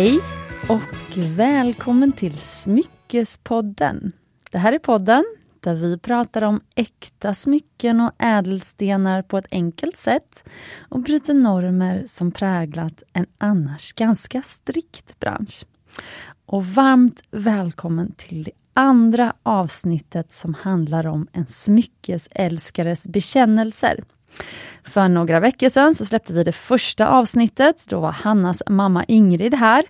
Hej och välkommen till Smyckespodden. Det här är podden där vi pratar om äkta smycken och ädelstenar på ett enkelt sätt och bryter normer som präglat en annars ganska strikt bransch. Och varmt välkommen till det andra avsnittet som handlar om en smyckesälskares bekännelser. För några veckor sedan så släppte vi det första avsnittet. Då var Hannas mamma Ingrid här.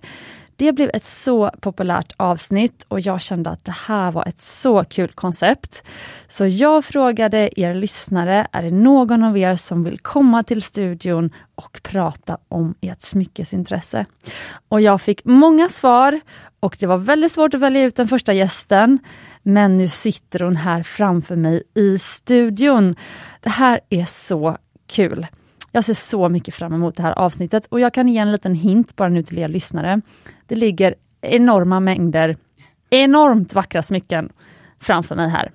Det blev ett så populärt avsnitt och jag kände att det här var ett så kul koncept. Så jag frågade er lyssnare, är det någon av er som vill komma till studion och prata om ert smyckesintresse? Och jag fick många svar och det var väldigt svårt att välja ut den första gästen. Men nu sitter hon här framför mig i studion. Det här är så kul. Jag ser så mycket fram emot det här avsnittet och jag kan ge en liten hint bara nu till er lyssnare. Det ligger enorma mängder enormt vackra smycken framför mig här.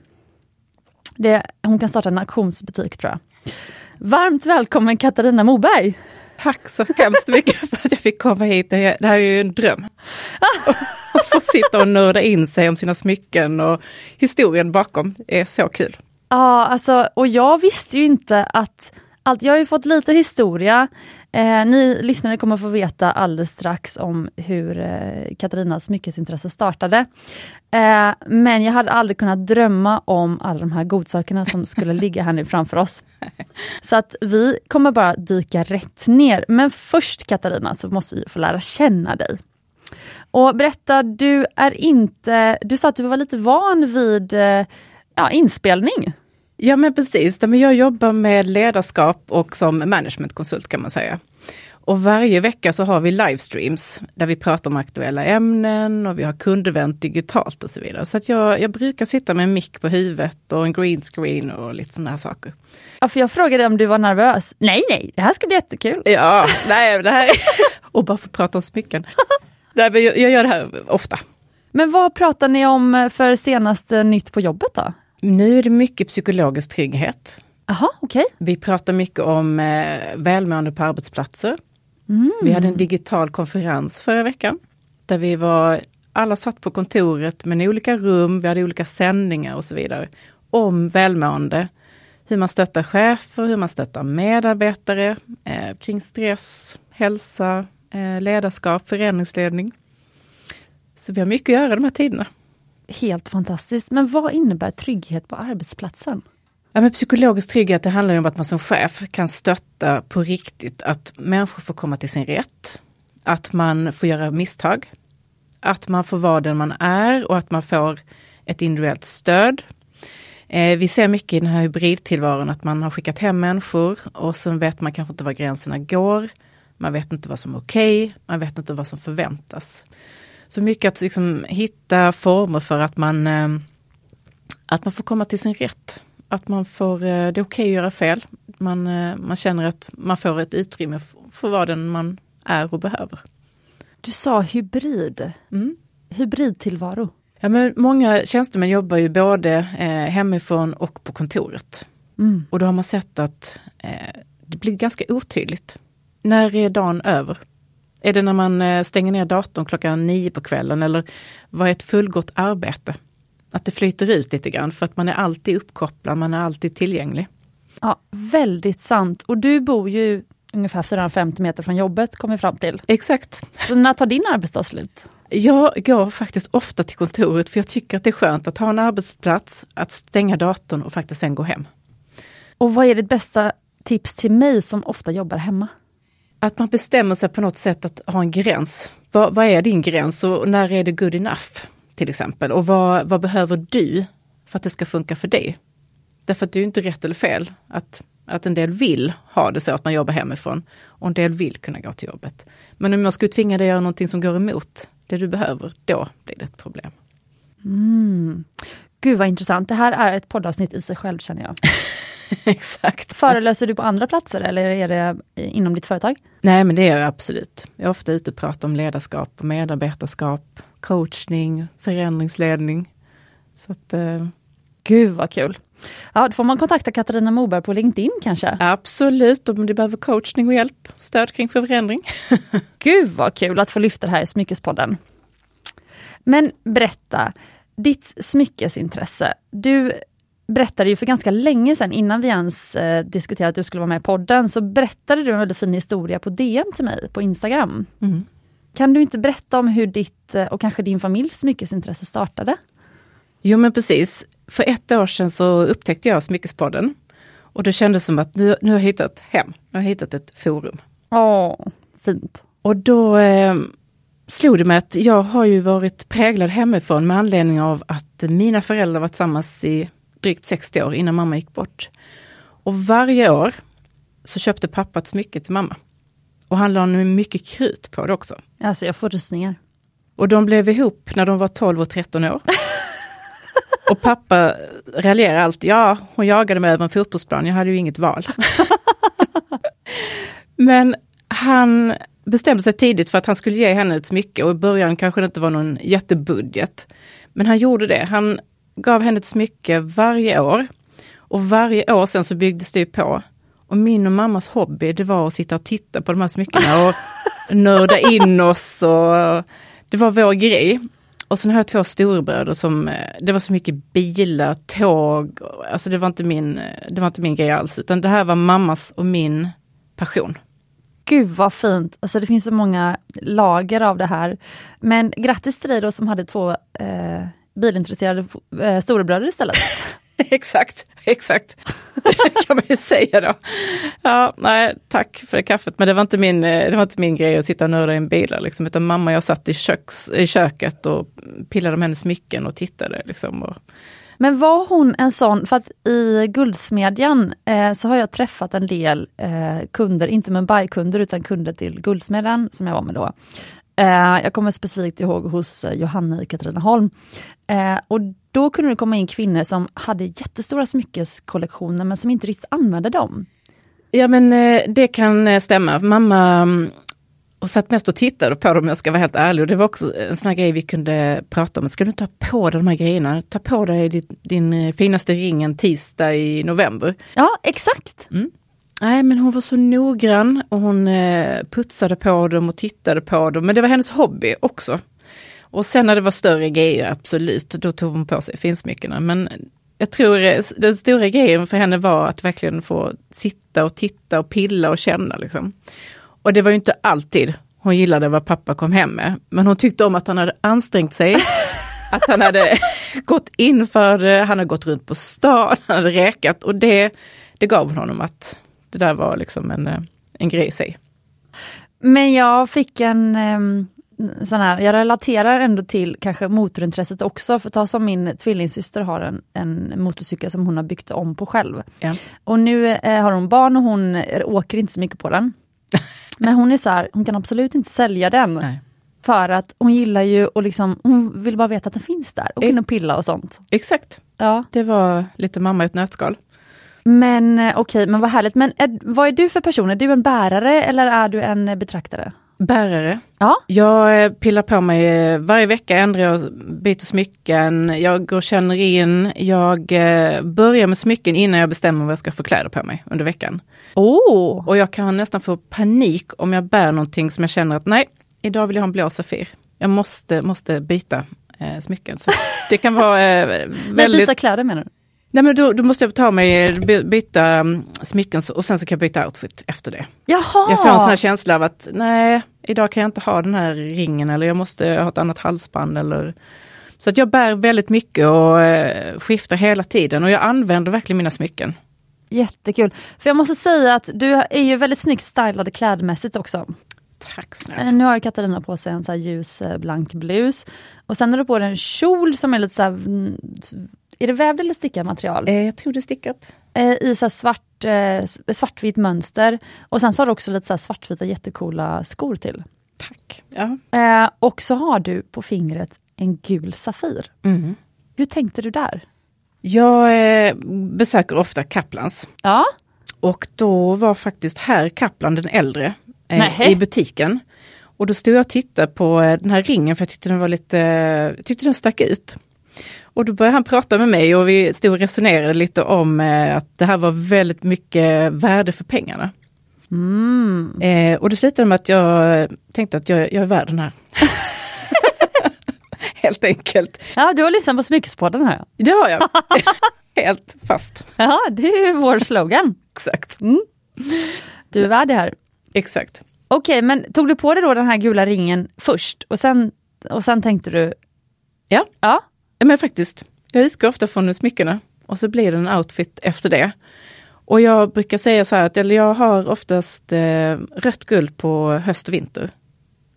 Det, hon kan starta en auktionsbutik tror jag. Varmt välkommen Katarina Moberg! Tack så hemskt mycket för att jag fick komma hit. Det här är ju en dröm. Att få sitta och nörda in sig om sina smycken och historien bakom är så kul. Ja, alltså, och jag visste ju inte att allt, jag har ju fått lite historia. Eh, ni lyssnare kommer få veta alldeles strax om hur eh, Katarinas smyckesintresse startade. Eh, men jag hade aldrig kunnat drömma om alla de här godsakerna som skulle ligga här nu framför oss. Så att vi kommer bara dyka rätt ner. Men först Katarina så måste vi få lära känna dig. Och berätta, du är inte, du sa att du var lite van vid eh, ja, inspelning. Ja men precis, jag jobbar med ledarskap och som managementkonsult kan man säga. Och varje vecka så har vi livestreams där vi pratar om aktuella ämnen och vi har kundevent digitalt och så vidare. Så att jag, jag brukar sitta med en mick på huvudet och en green screen och lite sådana här saker. Ja, för jag frågade om du var nervös. Nej, nej, det här ska bli jättekul. Ja, nej, det här och bara få prata om smycken. nej, men jag, jag gör det här ofta. Men vad pratar ni om för senaste nytt på jobbet då? Nu är det mycket psykologisk trygghet. Aha, okay. Vi pratar mycket om eh, välmående på arbetsplatser. Mm. Vi hade en digital konferens förra veckan. Där vi var, alla satt på kontoret med olika rum, vi hade olika sändningar och så vidare. Om välmående. Hur man stöttar chefer, hur man stöttar medarbetare eh, kring stress, hälsa, eh, ledarskap, förändringsledning. Så vi har mycket att göra de här tiderna. Helt fantastiskt. Men vad innebär trygghet på arbetsplatsen? Ja, men psykologisk trygghet det handlar om att man som chef kan stötta på riktigt att människor får komma till sin rätt. Att man får göra misstag. Att man får vara den man är och att man får ett individuellt stöd. Eh, vi ser mycket i den här hybridtillvaron att man har skickat hem människor och så vet man kanske inte var gränserna går. Man vet inte vad som är okej, okay, man vet inte vad som förväntas. Så mycket att liksom hitta former för att man, eh, att man får komma till sin rätt. Att man får, eh, det är okej okay att göra fel. Man, eh, man känner att man får ett utrymme för vad den man är och behöver. Du sa hybrid. Mm. Hybridtillvaro. Ja, men många tjänstemän jobbar ju både eh, hemifrån och på kontoret. Mm. Och då har man sett att eh, det blir ganska otydligt. När är dagen över? Är det när man eh, stänger ner datorn klockan nio på kvällen eller vad är ett fullgott arbete? Att det flyter ut lite grann för att man är alltid uppkopplad, man är alltid tillgänglig. Ja, väldigt sant. Och du bor ju ungefär 450 meter från jobbet, kom vi fram till. Exakt. Så när tar din arbetsdag slut? Jag går faktiskt ofta till kontoret för jag tycker att det är skönt att ha en arbetsplats, att stänga datorn och faktiskt sen gå hem. Och vad är ditt bästa tips till mig som ofta jobbar hemma? Att man bestämmer sig på något sätt att ha en gräns. Vad, vad är din gräns och när är det good enough? Till exempel. Och vad, vad behöver du för att det ska funka för dig? Därför att det är inte rätt eller fel att, att en del vill ha det så att man jobbar hemifrån och en del vill kunna gå till jobbet. Men om jag skulle tvinga dig att göra någonting som går emot det du behöver, då blir det ett problem. Mm. Gud vad intressant. Det här är ett poddavsnitt i sig själv känner jag. Exakt. Föreläser du på andra platser eller är det inom ditt företag? Nej men det är jag absolut. Jag är ofta ute och pratar om ledarskap, medarbetarskap, coachning, förändringsledning. Så att, eh... Gud vad kul! Ja, då får man kontakta Katarina Moberg på LinkedIn kanske? Absolut, om du behöver coachning och hjälp, stöd kring förändring. Gud vad kul att få lyfta det här i Smyckespodden. Men berätta, ditt smyckesintresse. Du berättade ju för ganska länge sedan, innan vi ens eh, diskuterade att du skulle vara med i podden, så berättade du en väldigt fin historia på DM till mig på Instagram. Mm. Kan du inte berätta om hur ditt eh, och kanske din familjs smyckesintresse startade? Jo men precis. För ett år sedan så upptäckte jag Smyckespodden. Och det kändes som att nu, nu har jag hittat hem, nu har jag hittat ett forum. Åh, fint. Och då eh, slog det mig att jag har ju varit präglad hemifrån med anledning av att mina föräldrar var tillsammans i drygt 60 år innan mamma gick bort. Och varje år så köpte pappa ett smycke till mamma. Och han la nu mycket krut på det också. Alltså jag får rysningar. Och de blev ihop när de var 12 och 13 år. och pappa raljerar alltid, ja hon jagade mig över en fotbollsplan, jag hade ju inget val. Men han bestämde sig tidigt för att han skulle ge henne ett smycke och i början kanske det inte var någon jättebudget. Men han gjorde det, han gav henne ett smycke varje år. Och varje år sen så byggdes det på. Och min och mammas hobby det var att sitta och titta på de här smyckena och nörda in oss. Och det var vår grej. Och sen har jag två storebröder som, eh, det var så mycket bilar, tåg, alltså det var inte min, det var inte min grej alls, utan det här var mammas och min passion. Gud vad fint! Alltså det finns så många lager av det här. Men grattis till dig då som hade två eh, bilintresserade eh, storebröder istället. exakt, exakt. kan man ju säga då. Ja, nej, tack för kaffet, men det var inte min, eh, det var inte min grej att sitta och nörda i en bil. liksom, utan mamma och jag satt i, köks, i köket och pillade med hennes smycken och tittade. Liksom, och... Men var hon en sån, för att i Guldsmedjan eh, så har jag träffat en del eh, kunder, inte Mumbai-kunder utan kunder till Guldsmedjan som jag var med då. Eh, jag kommer specifikt ihåg hos eh, Johanna i Katrineholm. Eh, och då kunde det komma in kvinnor som hade jättestora smyckeskollektioner men som inte riktigt använde dem. Ja men eh, det kan eh, stämma. Mamma mm, och satt mest och tittade på dem om jag ska vara helt ärlig. Och det var också en sån här grej vi kunde prata om. Ska du ha på dig de här grejerna? Ta på dig din, din finaste ring en tisdag i november. Ja, exakt. Mm. Nej men hon var så noggrann och hon eh, putsade på dem och tittade på dem. Men det var hennes hobby också. Och sen när det var större grejer, absolut, då tog hon på sig finsmyckena. Men jag tror eh, den stora grejen för henne var att verkligen få sitta och titta och pilla och känna. Liksom. Och det var ju inte alltid hon gillade vad pappa kom hem med. Men hon tyckte om att han hade ansträngt sig. att han hade gått in för det, han hade gått runt på stan, han hade räkat och det, det gav honom att det där var liksom en, eh, en grej i sig. Men jag fick en um, sån här, jag relaterar ändå till kanske motorintresset också, för ta som min tvillingsyster har en, en motorcykel som hon har byggt om på själv. Ja. Och nu eh, har hon barn och hon åker inte så mycket på den. Men hon är så här, hon kan absolut inte sälja den. Nej. För att hon gillar ju och liksom, hon vill bara veta att den finns där och kunna pilla och sånt. Exakt. Ja. Det var lite mamma i ett nötskal. Men eh, okej, okay, men vad härligt. Men är, vad är du för person? Är du en bärare eller är du en betraktare? Bärare. Ja. Jag eh, pillar på mig eh, varje vecka, ändrar jag, byter smycken, jag går och känner in, jag börjar med smycken innan jag bestämmer vad jag ska få kläder på mig under veckan. Oh. Och jag kan nästan få panik om jag bär någonting som jag känner att nej, idag vill jag ha en blå Safir. Jag måste, måste byta eh, smycken. Så det kan vara eh, väldigt... Nej, byta kläder menar du? Nej men då, då, måste jag ta mig, byta mm, smycken och sen så kan jag byta outfit efter det. Jaha! Jag får en sån här känsla av att nej, idag kan jag inte ha den här ringen eller jag måste ha ett annat halsband eller så att jag bär väldigt mycket och eh, skiftar hela tiden och jag använder verkligen mina smycken. Jättekul! För jag måste säga att du är ju väldigt snyggt stylad klädmässigt också. Tack snälla. Nu har ju Katarina på sig en så ljus eh, blank blus. Och sen har du på dig en kjol som är lite så här, mm, är det vävd eller stickat material? Eh, jag tror det är stickat. Eh, I så svart, eh, svartvitt mönster. Och sen så har du också lite så svartvita jättekola skor till. Tack. Ja. Eh, och så har du på fingret en gul Safir. Mm. Hur tänkte du där? Jag besöker ofta Kaplans. Ja. Och då var faktiskt herr Kaplan den äldre eh, i butiken. Och då stod jag och tittade på den här ringen för jag tyckte den var lite, jag tyckte den stack ut. Och då började han prata med mig och vi stod och resonerade lite om eh, att det här var väldigt mycket värde för pengarna. Mm. Eh, och det slutade med att jag tänkte att jag, jag är värd den här. Helt enkelt. Ja, du har lyssnat på Smyckespodden här. Det har jag. Helt fast. Ja, det är vår slogan. Exakt. Du är värd det här. Exakt. Okej, men tog du på dig då den här gula ringen först och sen, och sen tänkte du? Ja. Ja. Men faktiskt, jag utgår ofta från smyckena och så blir det en outfit efter det. Och jag brukar säga så här att eller jag har oftast eh, rött guld på höst och vinter.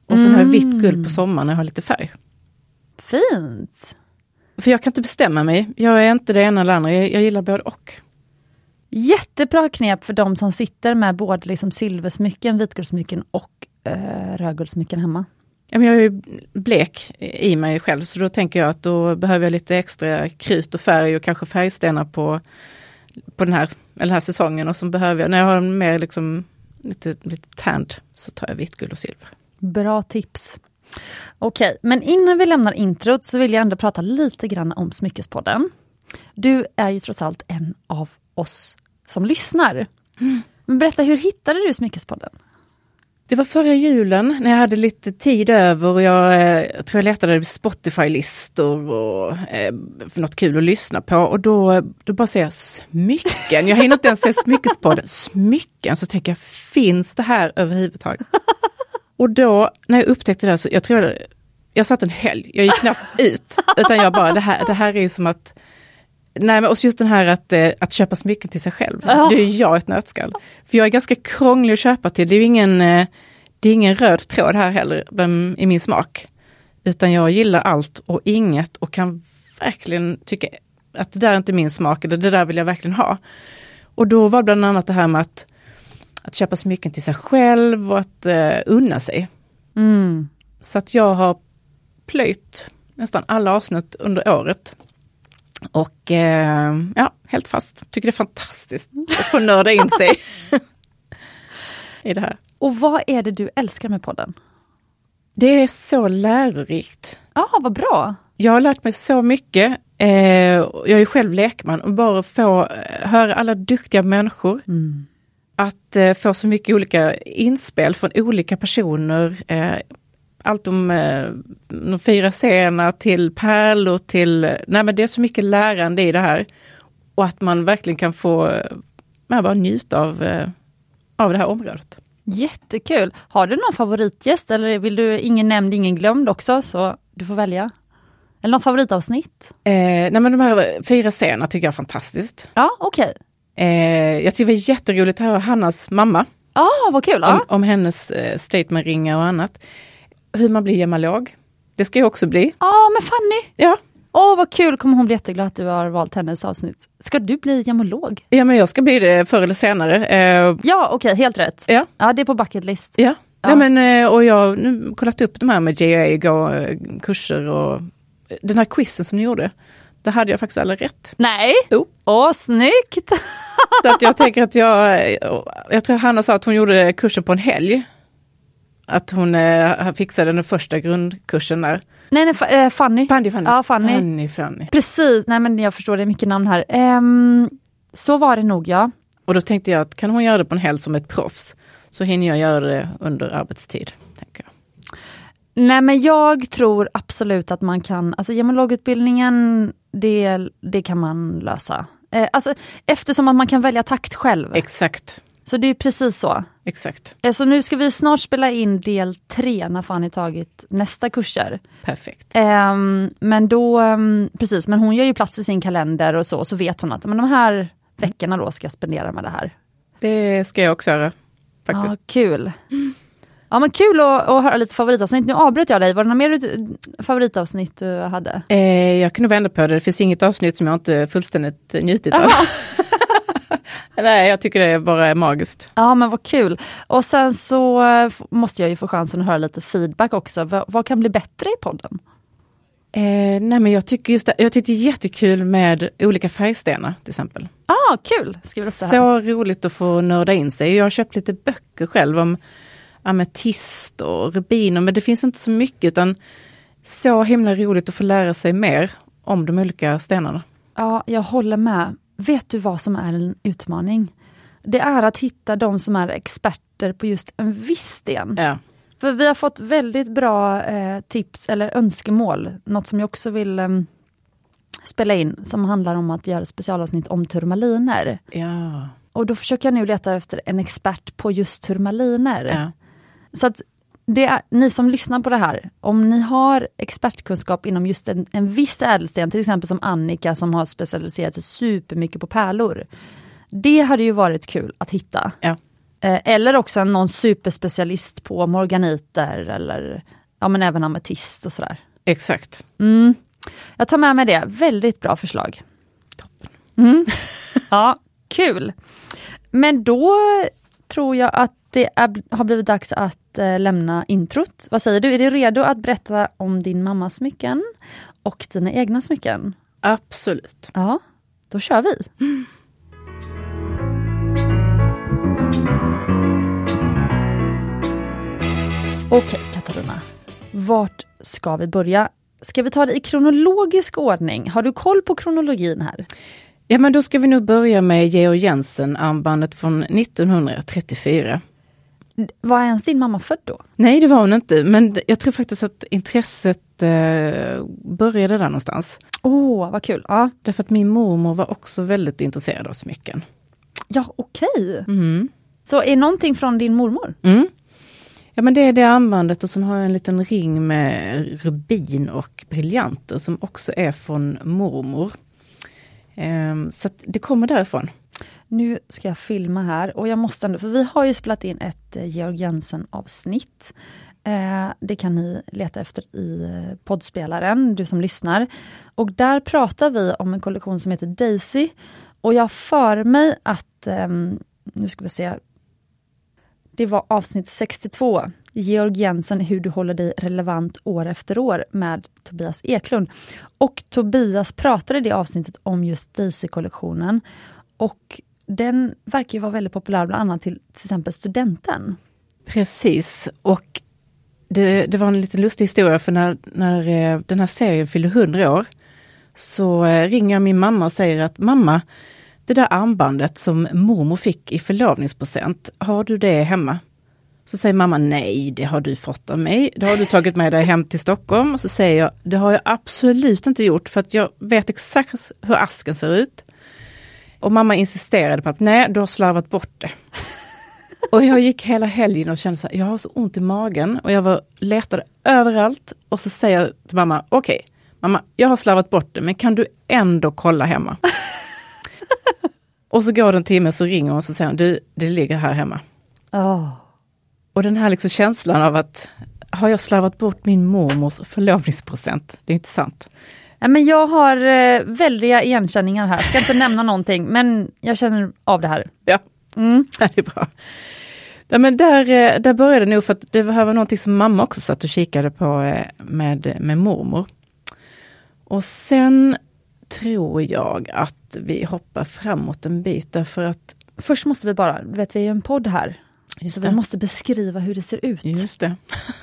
Och sen har jag vitt guld på sommaren när jag har lite färg. Fint! För jag kan inte bestämma mig. Jag är inte det ena eller andra. Jag, jag gillar både och. Jättebra knep för de som sitter med både liksom silversmycken, vitguldsmycken och eh, rödguldsmycken hemma. Ja, men jag är ju blek i mig själv så då tänker jag att då behöver jag lite extra krut och färg och kanske färgstenar på, på den, här, den här säsongen. Och så behöver jag, när jag har en mer liksom lite, lite tand så tar jag vitt guld och silver. Bra tips. Okej, men innan vi lämnar introt så vill jag ändå prata lite grann om Smyckespodden. Du är ju trots allt en av oss som lyssnar. Men berätta, hur hittade du Smyckespodden? Det var förra julen när jag hade lite tid över och jag, eh, jag tror jag letade Spotify-listor och eh, för något kul att lyssna på och då, då bara ser jag smycken. Jag hinner inte ens se smyckespodden. Smycken, så tänker jag, finns det här överhuvudtaget? Och då när jag upptäckte det, så jag tror jag, jag satt en helg, jag gick knappt ut, utan jag bara, det här, det här är ju som att Nej, men också just den här att, eh, att köpa smycken till sig själv. Ja. Det är jag ett nötskal. För jag är ganska krånglig att köpa till. Det är ingen, eh, det är ingen röd tråd här heller i min smak. Utan jag gillar allt och inget och kan verkligen tycka att det där är inte min smak, eller det där vill jag verkligen ha. Och då var bland annat det här med att, att köpa smycken till sig själv och att eh, unna sig. Mm. Så att jag har plöjt nästan alla avsnitt under året. Och eh, ja, helt fast. Tycker det är fantastiskt att få nörda in sig i det här. Och vad är det du älskar med podden? Det är så lärorikt. Ja, vad bra! Jag har lärt mig så mycket. Eh, jag är själv lekman och bara få eh, höra alla duktiga människor. Mm. Att eh, få så mycket olika inspel från olika personer. Allt om eh, de fyra scenerna till pärlor till, nej men det är så mycket lärande i det här. Och att man verkligen kan få, eh, bara njuta av, eh, av det här området. Jättekul! Har du någon favoritgäst eller vill du ingen nämnd, ingen glömd också? Så du får välja. Eller något favoritavsnitt? Eh, nej men de här fyra scenerna tycker jag är fantastiskt. Ja, okej. Eh, jag tycker det var jätteroligt att höra Hannas mamma. Ja, vad kul! om, Ja. om hennes eh, statementringar och annat. Hur man blir gemolog. Det ska jag också bli. Ja, men Fanny! Ja, Åh, vad kul! Kommer hon bli jätteglad att du har valt hennes avsnitt. Ska du bli gemolog? ja men jag ska bli det förr eller senare. Eh, Ja, okej, helt rätt. ja, Ja, det är på bucket list. ja. Ja. Nej, men, eh, och jag har nu kollat upp de här med JA, eh, kurser och eh, den här quizen som ni gjorde. Där hade jag faktiskt alla rätt. Nej! Jo. Åh, snyggt! Så att jag tänker att jag, jag tror Hanna sa att hon gjorde kursen på en helg. Att hon eh, fixade den första grundkursen där. Nej, nej, eh, Fanny. Fanny, Fanny. Ja, Fanny. Fanny, Fanny. Precis, nej men jag förstår, det är mycket namn här. Ehm, så var det nog ja. Och då tänkte jag att kan hon göra det på en helg som ett proffs, så hinner jag göra det under arbetstid. Tänker jag. Nej men jag tror absolut att man kan, alltså gemologutbildningen, det, det kan man lösa. Eh, alltså, eftersom att man kan välja takt själv. Exakt, så det är precis så. exakt. Eh, så nu ska vi snart spela in del tre när Fanny tagit nästa kurser. Perfekt. Ehm, men då, ehm, precis, men hon gör ju plats i sin kalender och så, så vet hon att men de här veckorna då ska jag spendera med det här. Det ska jag också göra. Faktiskt. Ja, kul. Ja men kul att, att höra lite favoritavsnitt. Nu avbröt jag dig, var det något mer favoritavsnitt du hade? Eh, jag nog vända på det, det finns inget avsnitt som jag inte fullständigt njutit av. Nej, jag tycker det bara är magiskt. Ja men vad kul. Och sen så eh, måste jag ju få chansen att höra lite feedback också. V- vad kan bli bättre i podden? Eh, nej men jag tycker just det, jag tycker det är jättekul med olika färgstenar till exempel. Ah, kul! Skriver upp det här. Så roligt att få nörda in sig. Jag har köpt lite böcker själv om ametist och rubiner, men det finns inte så mycket utan så himla roligt att få lära sig mer om de olika stenarna. Ja, jag håller med. Vet du vad som är en utmaning? Det är att hitta de som är experter på just en viss sten. Ja. För vi har fått väldigt bra eh, tips eller önskemål, något som jag också vill eh, spela in, som handlar om att göra specialavsnitt om turmaliner. Ja. Och då försöker jag nu leta efter en expert på just turmaliner. ja. Så att det ni som lyssnar på det här, om ni har expertkunskap inom just en, en viss ädelsten, till exempel som Annika som har specialiserat sig supermycket på pärlor. Det hade ju varit kul att hitta. Ja. Eh, eller också någon superspecialist på morganiter eller ja, men även ametist och sådär. Exakt. Mm. Jag tar med mig det, väldigt bra förslag. Mm. Ja, kul. Men då tror jag att det är, har blivit dags att eh, lämna introt. Vad säger du, är du redo att berätta om din mammas smycken och dina egna smycken? Absolut. Ja, då kör vi. Okej Katarina, vart ska vi börja? Ska vi ta det i kronologisk ordning? Har du koll på kronologin här? Ja men då ska vi nog börja med Georg Jensen, armbandet från 1934. Var ens din mamma född då? Nej det var hon inte, men jag tror faktiskt att intresset eh, började där någonstans. Åh, oh, vad kul. Ja, Därför att min mormor var också väldigt intresserad av smycken. ja okej. Mm. Så är någonting från din mormor? Mm. Ja men det är det armbandet och sen har jag en liten ring med rubin och briljanter som också är från mormor. Ehm, så det kommer därifrån. Nu ska jag filma här och jag måste ändå, för vi har ju spelat in ett eh, Georg Jensen avsnitt. Eh, det kan ni leta efter i eh, poddspelaren, du som lyssnar. Och där pratar vi om en kollektion som heter Daisy. Och jag för mig att, ehm, nu ska vi se, det var avsnitt 62, Georg Jensen, hur du håller dig relevant år efter år med Tobias Eklund. Och Tobias pratade i det avsnittet om just Daisy-kollektionen. Och den verkar ju vara väldigt populär bland annat till till exempel studenten. Precis, och det, det var en lite lustig historia för när, när eh, den här serien fyllde 100 år så eh, ringer jag min mamma och säger att mamma, det där armbandet som mormor fick i förlovningspresent, har du det hemma? Så säger mamma nej, det har du fått av mig. Det har du tagit med dig hem till Stockholm. Och så säger jag, det har jag absolut inte gjort för att jag vet exakt hur asken ser ut. Och mamma insisterade på att nej, du har slarvat bort det. Och jag gick hela helgen och kände så här, jag har så ont i magen och jag var, letade överallt och så säger jag till mamma, okej, mamma, jag har slarvat bort det, men kan du ändå kolla hemma? och så går det en timme så ringer hon och så säger hon, du, det ligger här hemma. Oh. Och den här liksom känslan av att, har jag slarvat bort min mormors förlovningspresent? Det är inte sant. Ja, men jag har eh, väldiga igenkänningar här, jag ska inte nämna någonting, men jag känner av det här. Ja, Mm. det är bra. Ja, men där, eh, där började det nog för att det här var någonting som mamma också satt och kikade på eh, med, med mormor. Och sen tror jag att vi hoppar framåt en bit därför att Först måste vi bara, vet vi är ju en podd här, Just så det. vi måste beskriva hur det ser ut. Just det.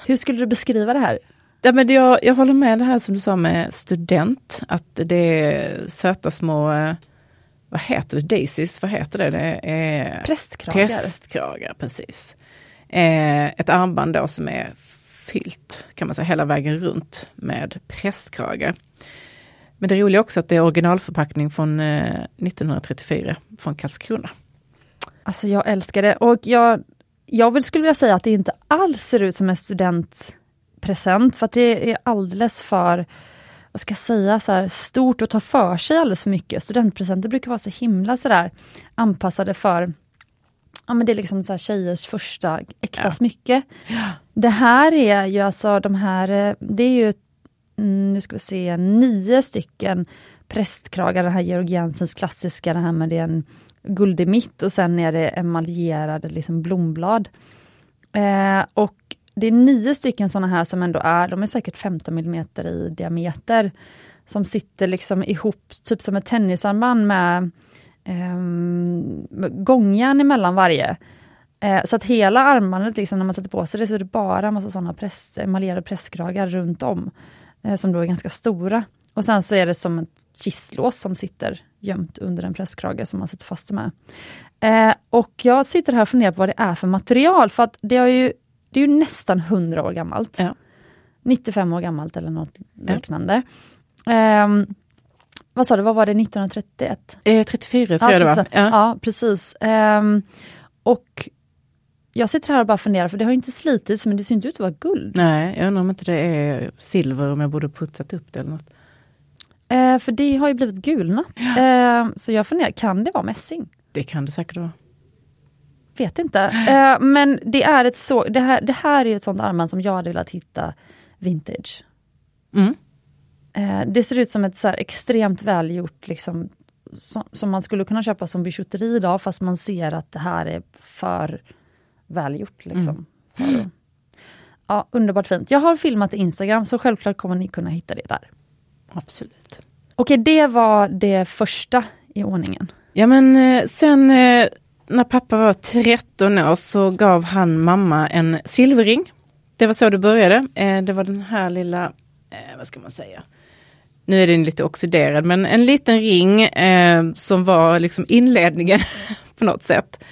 Hur skulle du beskriva det här? Ja, men jag, jag håller med det här som du sa med student, att det är söta små, eh, vad heter det, daisies, vad heter det? Det är Prästkragar. prästkragar, precis. Eh, ett armband då som är fyllt, kan man säga, hela vägen runt med prästkragar. Men det roliga också att det är originalförpackning från eh, 1934 från Karlskrona. Alltså jag älskar det och jag, jag skulle vilja säga att det inte alls ser ut som en studentpresent för att det är alldeles för vad ska jag säga, så här, stort och ta för sig alldeles för mycket. Studentpresenter brukar vara så himla sådär anpassade för Ja men det är liksom så här tjejers första äkta Ja. smycke. Det här är ju alltså de här, eh, det är ju, mm, nu ska vi se, nio stycken prästkragar, den här Georg Jensens klassiska, det här med det är en guld i mitt och sen är det emaljerade liksom blomblad. Eh, och det är nio stycken sådana här som ändå är, de är säkert 15 mm i diameter, som sitter liksom ihop, typ som ett tennisarmband med eh, gångjärn emellan varje. Eh, så att hela armbandet, liksom, när man sätter på sig det, så är det bara en massa sådana press, emaljerade presskragar runt om, eh, som då är ganska stora. och sen så är det som ett kistlås som sitter gömt under en presskrage som man sätter fast det med. Eh, och jag sitter här och funderar på vad det är för material, för att det, har ju, det är ju nästan 100 år gammalt. Ja. 95 år gammalt eller något liknande. Eh, vad sa du, vad var det 1931? Eh, 34 tror jag det var. 35. Ja, precis. Ehm, och jag sitter här och bara funderar, för det har inte slitits, men det ser inte ut att vara guld. Nej, jag undrar om inte det är silver, om jag borde putsat upp det eller något. Eh, för det har ju blivit gulnat. Eh, så jag funderar, kan det vara mässing? Det kan det säkert vara. Vet inte. Eh, men det är ett så, det här, det här är ett sånt armband som jag hade velat hitta vintage. Mm. Eh, det ser ut som ett så extremt välgjort, liksom, som, som man skulle kunna köpa som bijouteri idag, fast man ser att det här är för välgjort. Liksom, för att- ja, underbart fint. Jag har filmat i Instagram, så självklart kommer ni kunna hitta det där. Absolut. Okej, det var det första i ordningen. Ja men eh, sen när pappa var 13 år så gav han mamma en silverring. Det var så det började. Eh, det var den här lilla, eh, vad ska man säga? Nu är den lite oxiderad men en liten ring eh, som var liksom inledningen på något sätt.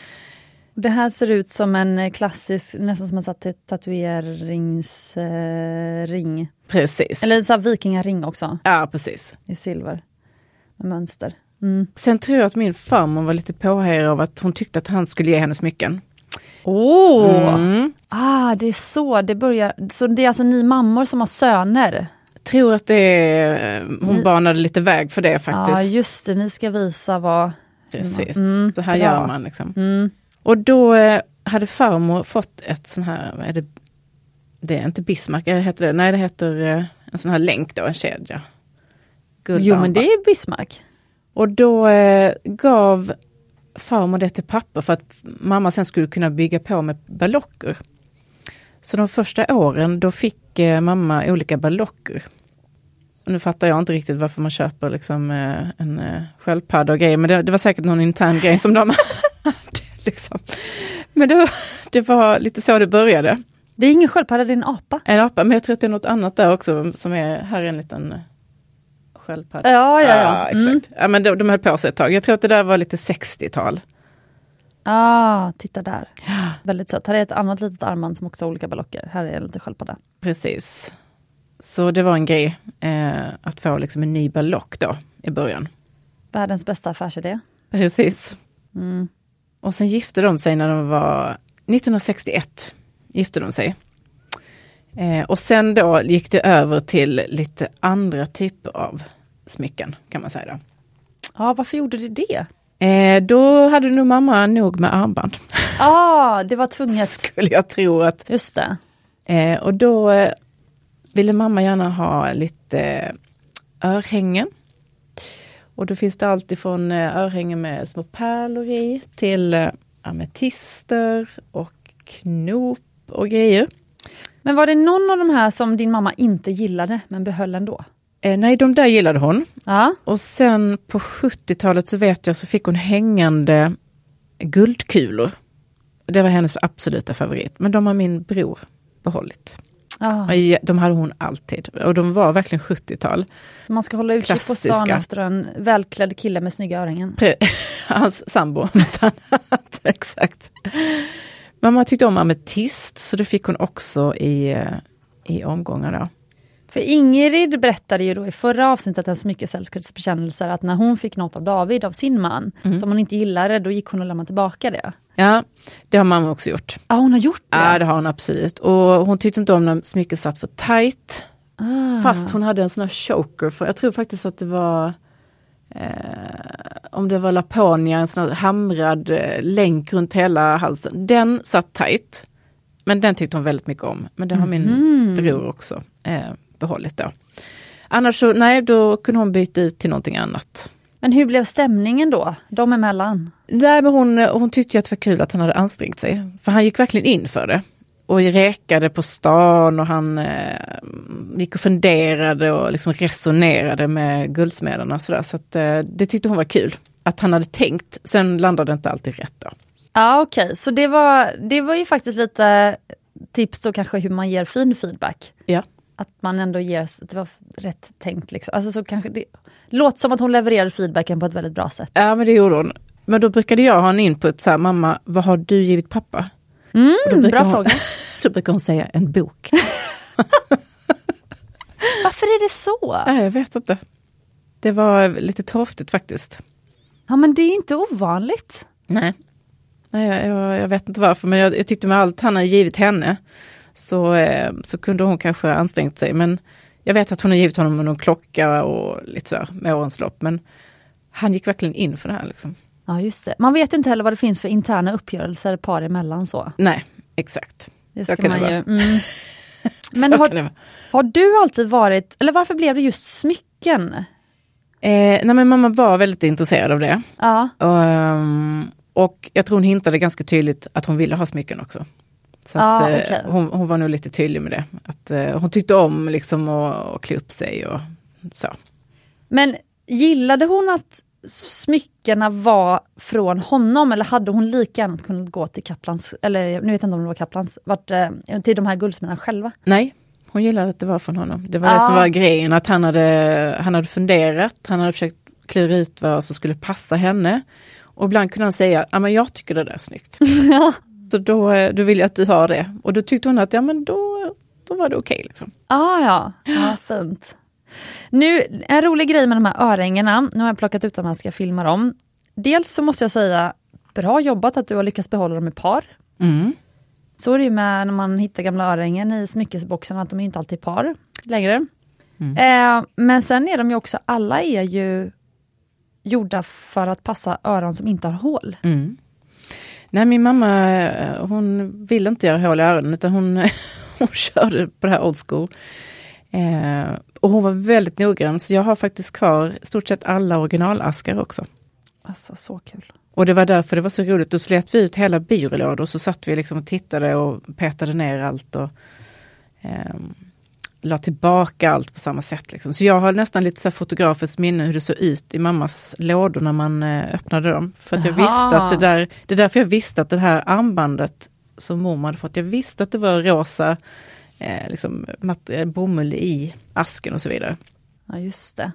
Det här ser ut som en klassisk, nästan som en tatueringsring. Ring. Precis. Eller en vikingaring också, Ja precis. i silver. Med mönster. Mm. Sen tror jag att min farmor var lite påhejad av att hon tyckte att han skulle ge henne smycken. Åh! Mm. Ah, det är så det börjar. Så det är alltså ni mammor som har söner? Tror att det är, eh, hon Ni- banade lite väg för det Ja, faktiskt. just det, ni ska visa vad... Precis. Mm, Så här bra. gör man liksom. Mm. Och då eh, hade farmor fått ett sån här, är det, det är inte Bismarck, eller heter det, nej det heter eh, en sån här länk då, en kedja. Jo men det är Bismarck. Och då eh, gav farmor det till pappa för att mamma sen skulle kunna bygga på med ballocker. Så de första åren då fick eh, mamma olika ballocker. Och nu fattar jag inte riktigt varför man köper liksom eh, en eh, sköldpadda och grejer, men det, det var säkert någon intern grej som de hade. Liksom. Men det var, det var lite så det började. Det är ingen sköldpadda, det är en apa. En apa, men jag tror att det är något annat där också som är, här är en liten eh, sköldpadda. Ja, ja, ja. Mm. exakt. Ja, men de, de höll på sig ett tag. Jag tror att det där var lite 60-tal. Ah, titta där. Väldigt sött. Här är ett annat litet armband som också har olika ballocker. Här är en liten sköldpadda. Precis. Så det var en grej eh, att få liksom en ny ballock då i början. Världens bästa affärsidé. Precis. Mm. Och sen gifte de sig när de var 1961. Gifte de sig. Eh, och sen då gick det över till lite andra typer av smycken kan man säga. Då. Ja, varför gjorde det det? Eh, då hade nog mamma nog med armband. Ah, det var tvunget. Skulle jag tro att. Just det. Eh, och då eh, ville mamma gärna ha lite eh, örhängen. Och då finns det allt ifrån eh, örhängen med små pärlor i till eh, ametister och knop och grejer. Men var det någon av de här som din mamma inte gillade men behöll ändå? Eh, nej, de där gillade hon. Ja. Och sen på 70-talet så vet jag så fick hon hängande guldkulor. Det var hennes absoluta favorit, men de har min bror behållit. Ah, De hade hon alltid och de var verkligen 70-tal. man ska hålla utkik på stan efter en välklädd kille med snygga örhängen. Hans sambo, något annat. Exakt. Mamma tyckte om ametist, så det fick hon också i, eh, i omgångar. Då. För Ingrid berättade ju då i förra avsnittet en smyckesälskares bekännelser att när hon fick något av David, av sin man, Mm. som hon inte gillade, då gick hon och lämnade tillbaka det. Ja, det har mamma också gjort. Ja, hon har gjort det? Ja, det har hon absolut. Och hon tyckte inte om när smycket satt för tight. Ah. Fast hon hade en sån här choker, för jag tror faktiskt att det var eh, om det var Laponia, en sån här hamrad eh, länk runt hela halsen. Den satt tight. Men den tyckte hon väldigt mycket om. Men det har min Mhm. bror också eh, behållit då. Annars så, nej, då kunde hon byta ut till någonting annat. Men hur blev stämningen då, de emellan? Nej, men hon, hon tyckte att det var kul att han hade ansträngt sig. För han gick verkligen in för det. Och räkade på stan och han eh, gick och funderade och liksom resonerade med guldsmederna. och sådär. Så att, eh, det tyckte hon var kul. Att han hade tänkt. Sen landade det inte alltid rätt då. Ja okej, så det var, det var ju faktiskt lite tips då kanske hur man ger fin feedback. Ja. att man ändå ger, det var rätt tänkt. Liksom. Alltså så kanske det låter som att hon levererade feedbacken på ett väldigt bra sätt. Ja men det gjorde hon. Men då brukade jag ha en input så här, mamma vad har du givit pappa? Mm, bra hon, fråga. Då brukar hon säga en bok. Varför är det så? Nej, jag vet inte. Det var lite torftigt faktiskt. Ja men det är inte ovanligt. Nej. Nej jag, jag, jag vet inte varför men jag, jag, tyckte med allt han har givit henne så, eh, så kunde hon kanske ansträngt sig men jag vet att hon har givit honom någon klocka och lite så med årens lopp men han gick verkligen in för det här. Liksom. Ja just det. Man vet inte heller vad det finns för interna uppgörelser par emellan så. Nej, exakt. Det ska man ju. Mm. Men har, har du alltid varit, eller varför blev det just smycken? Eh, nej men mamma var väldigt intresserad av det. Ja. Um, och jag tror hon hintade ganska tydligt att hon ville ha smycken också. Så ah, att, eh, okay. hon, hon, var nog lite tydlig med det. Att eh, hon tyckte om liksom att klä upp sig och så. Men gillade hon att smyckena var från honom eller hade hon lika gärna kunnat gå till Kaplans, eller nu vet jag inte om det var Kaplans, vart, eh, till de här guldsmederna själva? Nej, hon gillade att det var från honom. Det var ja. det som var grejen, att han hade, han hade funderat, han hade försökt klura ut vad som skulle passa henne. Och ibland kunde han säga, ja men jag tycker det där är snyggt. Så då, eh, då vill jag att du har det. Och då tyckte hon att, ja men då, då var det okej. Okay, liksom. ah, ja, ja fint. Nu, en rolig grej med de här örhängena, nu har jag plockat ut dem här ska jag filma dem. Dels så måste jag säga, bra jobbat att du har lyckats behålla dem i par. Mm. Så är det ju med när man hittar gamla örhängen i smyckesboxen, att de är inte alltid par längre. Mm. Eh, men sen är de ju också, alla är ju gjorda för att passa öron som inte har hål. Mm. Nej min mamma hon vill inte göra hål i öronen utan hon, hon körde på det här old school. Eh, och hon var väldigt noggrann så jag har faktiskt kvar stort sett alla originalaskar också. Alltså så kul. Och det var därför det var så roligt. Då slet vi ut hela byrålådor och så satt vi liksom och tittade och petade ner allt. och eh, la tillbaka allt på samma sätt. Liksom. Så jag har nästan lite så fotografiskt minne hur det såg ut i mammas lådor när man eh, öppnade dem. För att jag Aha. visste att det där, det är därför jag visste att det här armbandet som mormor hade fått, jag visste att det var rosa eh, liksom, mat, eh, bomull i asken och så vidare. Ja just det.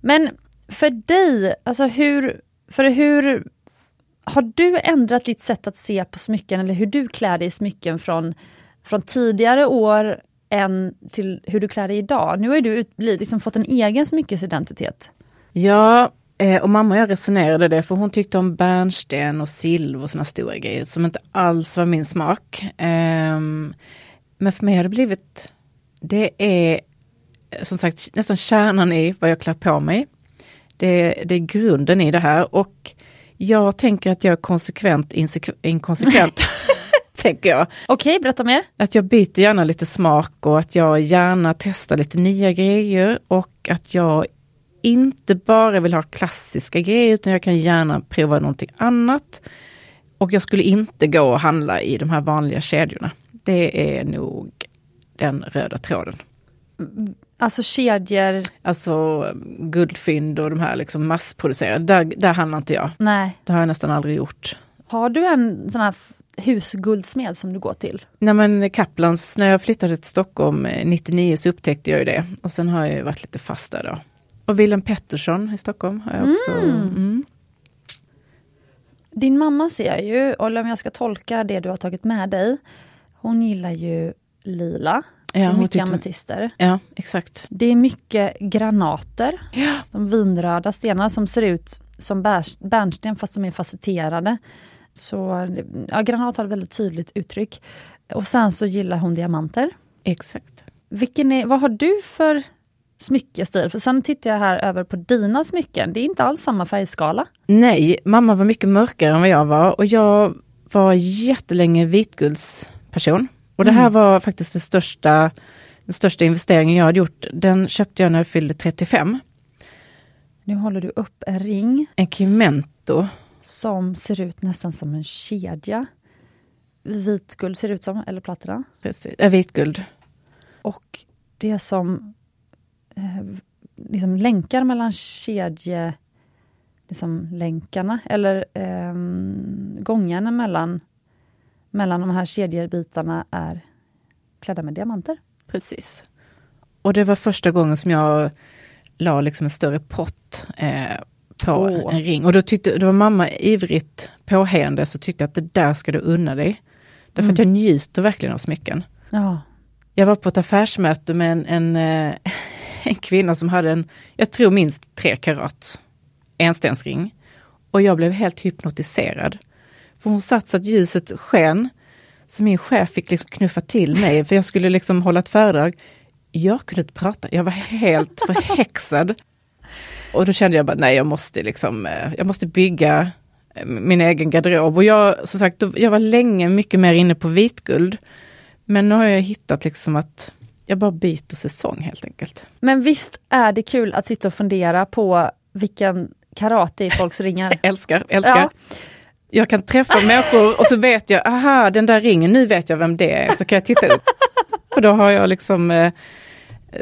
Men för dig, alltså hur, för hur har du ändrat ditt sätt att se på smycken eller hur du klär dig i smycken från, från tidigare år än till hur du klär dig idag? Nu har du liksom fått en egen smyckesidentitet. Ja, eh, och mamma och jag resonerade det för hon tyckte om bärnsten och silver och såna stora grejer som inte alls var min smak. Um, men för mig har det blivit, det är som sagt nästan kärnan i vad jag klär på mig. Det, det är grunden i det här och jag tänker att jag är konsekvent inkonsekvent. tänker jag. Okej, okay, berätta mer. Att jag byter gärna lite smak och att jag gärna testar lite nya grejer och att jag inte bara vill ha klassiska grejer utan jag kan gärna prova någonting annat. Och jag skulle inte gå och handla i de här vanliga kedjorna. Det är nog den röda tråden. Alltså kedjor? Alltså guldfynd och de här liksom massproducerade, där, där handlar inte jag. Nej. Det har jag nästan aldrig gjort. Har du en sån här husguldsmed som du går till? Nej men Kaplans, när jag flyttade till Stockholm 99 så upptäckte jag ju det. Och sen har jag varit lite fast där då. Och Wilhelm Pettersson i Stockholm har jag också. Mm. Mm. Din mamma ser ju, eller om jag ska tolka det du har tagit med dig, hon gillar ju lila. Ja, mycket tyckte... ametister. Ja, exakt. Det är mycket granater. Ja. De vinröda stenar som ser ut som bärnsten fast som är facetterade. Så ja, granat har ett väldigt tydligt uttryck. Och sen så gillar hon diamanter. Exakt. Vilken är, vad har du för smyckestil? För sen tittar jag här över på dina smycken. Det är inte alls samma färgskala. Nej, mamma var mycket mörkare än vad jag var och jag var jättelänge vitguldsperson. Och det här mm. var faktiskt det största, den största investeringen jag hade gjort. Den köpte jag när jag fyllde 35. Nu håller du upp en ring. En Chimento som ser ut nästan som en kedja. Vitguld ser det ut som, eller plattorna. Precis, äh, vitguld. Och det som eh, liksom länkar mellan kedje... Liksom länkarna, eller eh, gångarna mellan, mellan de här kedjebitarna är klädda med diamanter. Precis. Och det var första gången som jag la liksom en större pott eh, på Åh. en ring. Och då, tyckte, då var mamma ivrigt påheende så tyckte att det där ska du unna dig. Därför att jag njuter verkligen av smycken. Ja. Jag var på ett affärsmöte med en, en, eh, en kvinna som hade en, jag tror minst tre karat enstensring. Och jag blev helt hypnotiserad. För hon satt så att ljuset sken. Så min chef fick liksom knuffa till mig, för jag skulle liksom hålla ett föredrag. Jag kunde inte prata, jag var helt förhäxad. Och då kände jag bara, nej jag måste liksom, eh, jag måste bygga eh, min egen garderob. Och jag, som sagt, jag var länge mycket mer inne på vitguld. Men nu har jag hittat liksom att jag bara byter säsong helt enkelt. Men visst är det kul att sitta och fundera på vilken karate i folks ringar? Älskar, älskar. Ja. Jag kan träffa människor och så vet jag, aha den där ringen, nu vet jag vem det är, så kan jag titta upp. Och då har jag liksom eh,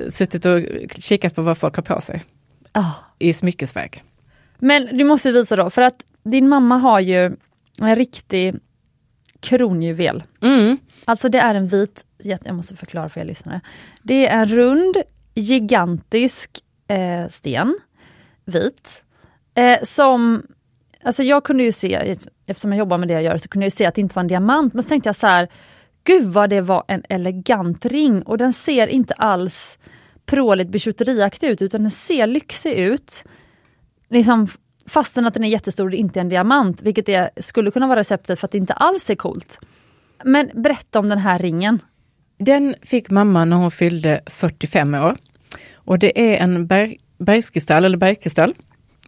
suttit och kikat på vad folk har på sig Ja. i smyckesväg. Men du måste visa då, för att din mamma har ju en riktig kronjuvel. Mm. Alltså det är en vit, jag måste förklara för er lyssnare. Det är en rund, gigantisk eh, sten, vit, eh, som, alltså jag kunde ju se, eftersom jag jobbar med det jag gör, så kunde jag ju se att det inte var en diamant, men så tänkte jag så här, gud vad det var en elegant ring och den ser inte alls pråligt bijouteriaktig ut, utan den ser lyxig ut. Liksom, fastän att den är jättestor och inte är en diamant, vilket är, skulle kunna vara receptet för att det inte alls är coolt. Men berätta om den här ringen. Den fick mamma när hon fyllde 45 år. Och det är en berg, bergskristall eller bergkristall.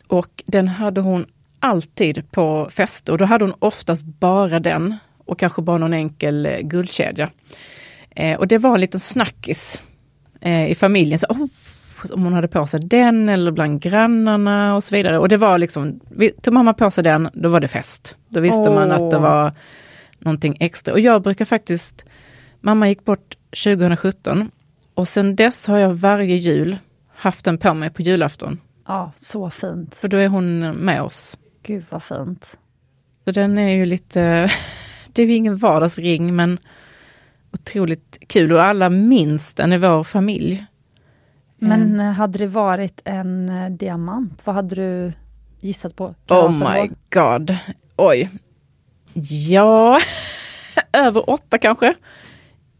Och den hade hon alltid på fest och då hade hon oftast bara den och kanske bara någon enkel eh, guldkedja. Eh, och det var en liten snackis eh, i familjen. Så, oh, om hon hade på sig den eller bland grannarna och så vidare. Och det var liksom, tog mamma på sig den, då var det fest. Då visste man att det var någonting extra. Och jag brukar faktiskt, mamma gick bort 2017 och sen dess har jag varje jul haft den på mig på julafton. Ja, så fint. För då är hon med oss. Gud vad fint. Så den är ju lite, det är ju ingen vardagsring men otroligt kul och alla minns den i vår familj. Men Mm. hade det varit en eh, diamant, vad hade du gissat på? Oh my då? god. Oj. Ja, över åtta kanske.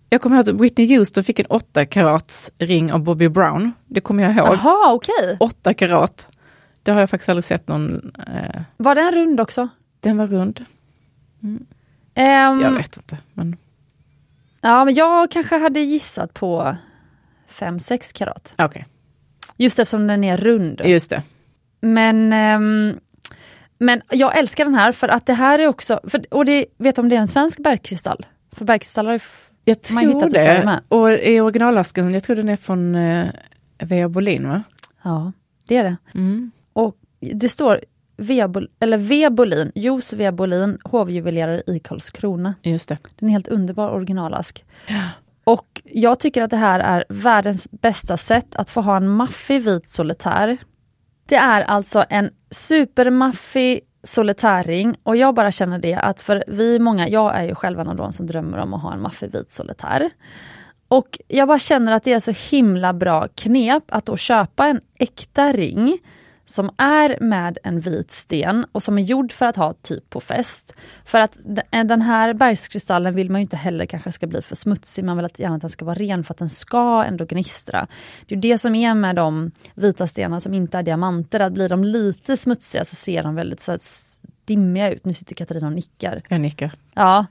Jag kommer ihåg att Whitney Houston fick en åtta karats ring av Bobby Brown. Det kommer jag ihåg. Jaha, okej. Åtta karat. Det har jag faktiskt aldrig sett någon. Eh, Var den rund också? den var rund. Ehm, Jag vet inte. Men Ja, men jag kanske hade gissat på 5-6 karat. okej, Just eftersom den är rund. just det. Men, ehm, men jag älskar den här för att det här är också, för, och det, vet du om det är en svensk bergkristall? För bergkristaller f- Jag Man har tror hittat i Sverige det. med. Och i originalasken, jag tror den är från eh, Vea Bolin va? ja, det är det. Mm. Och det står Vebol, eller Vebolin, Jos Vebolin, hovjuvelerare i Karlskrona. Just det. Den är helt underbar originalask. Och jag tycker att det här är världens bästa sätt att få ha en maffig vit solitär. Det är alltså en supermaffig solitärring och jag bara känner det att för vi många, jag är ju själv en av de som drömmer om att ha en maffig vit solitär. Och jag bara känner att det är så himla bra knep att då köpa en äkta ring som är med en vit sten och som är gjord för att ha typ på fest. För att d- den här bergskristallen vill man ju inte heller kanske ska bli för smutsig, man vill att gärna att den ska vara ren för att den ska ändå gnistra. Det är det som är med de vita stenarna som inte är diamanter, att blir de lite smutsiga så ser de väldigt så här, dimmiga ut. Nu sitter Katarina och nickar. Jag nickar. Ja.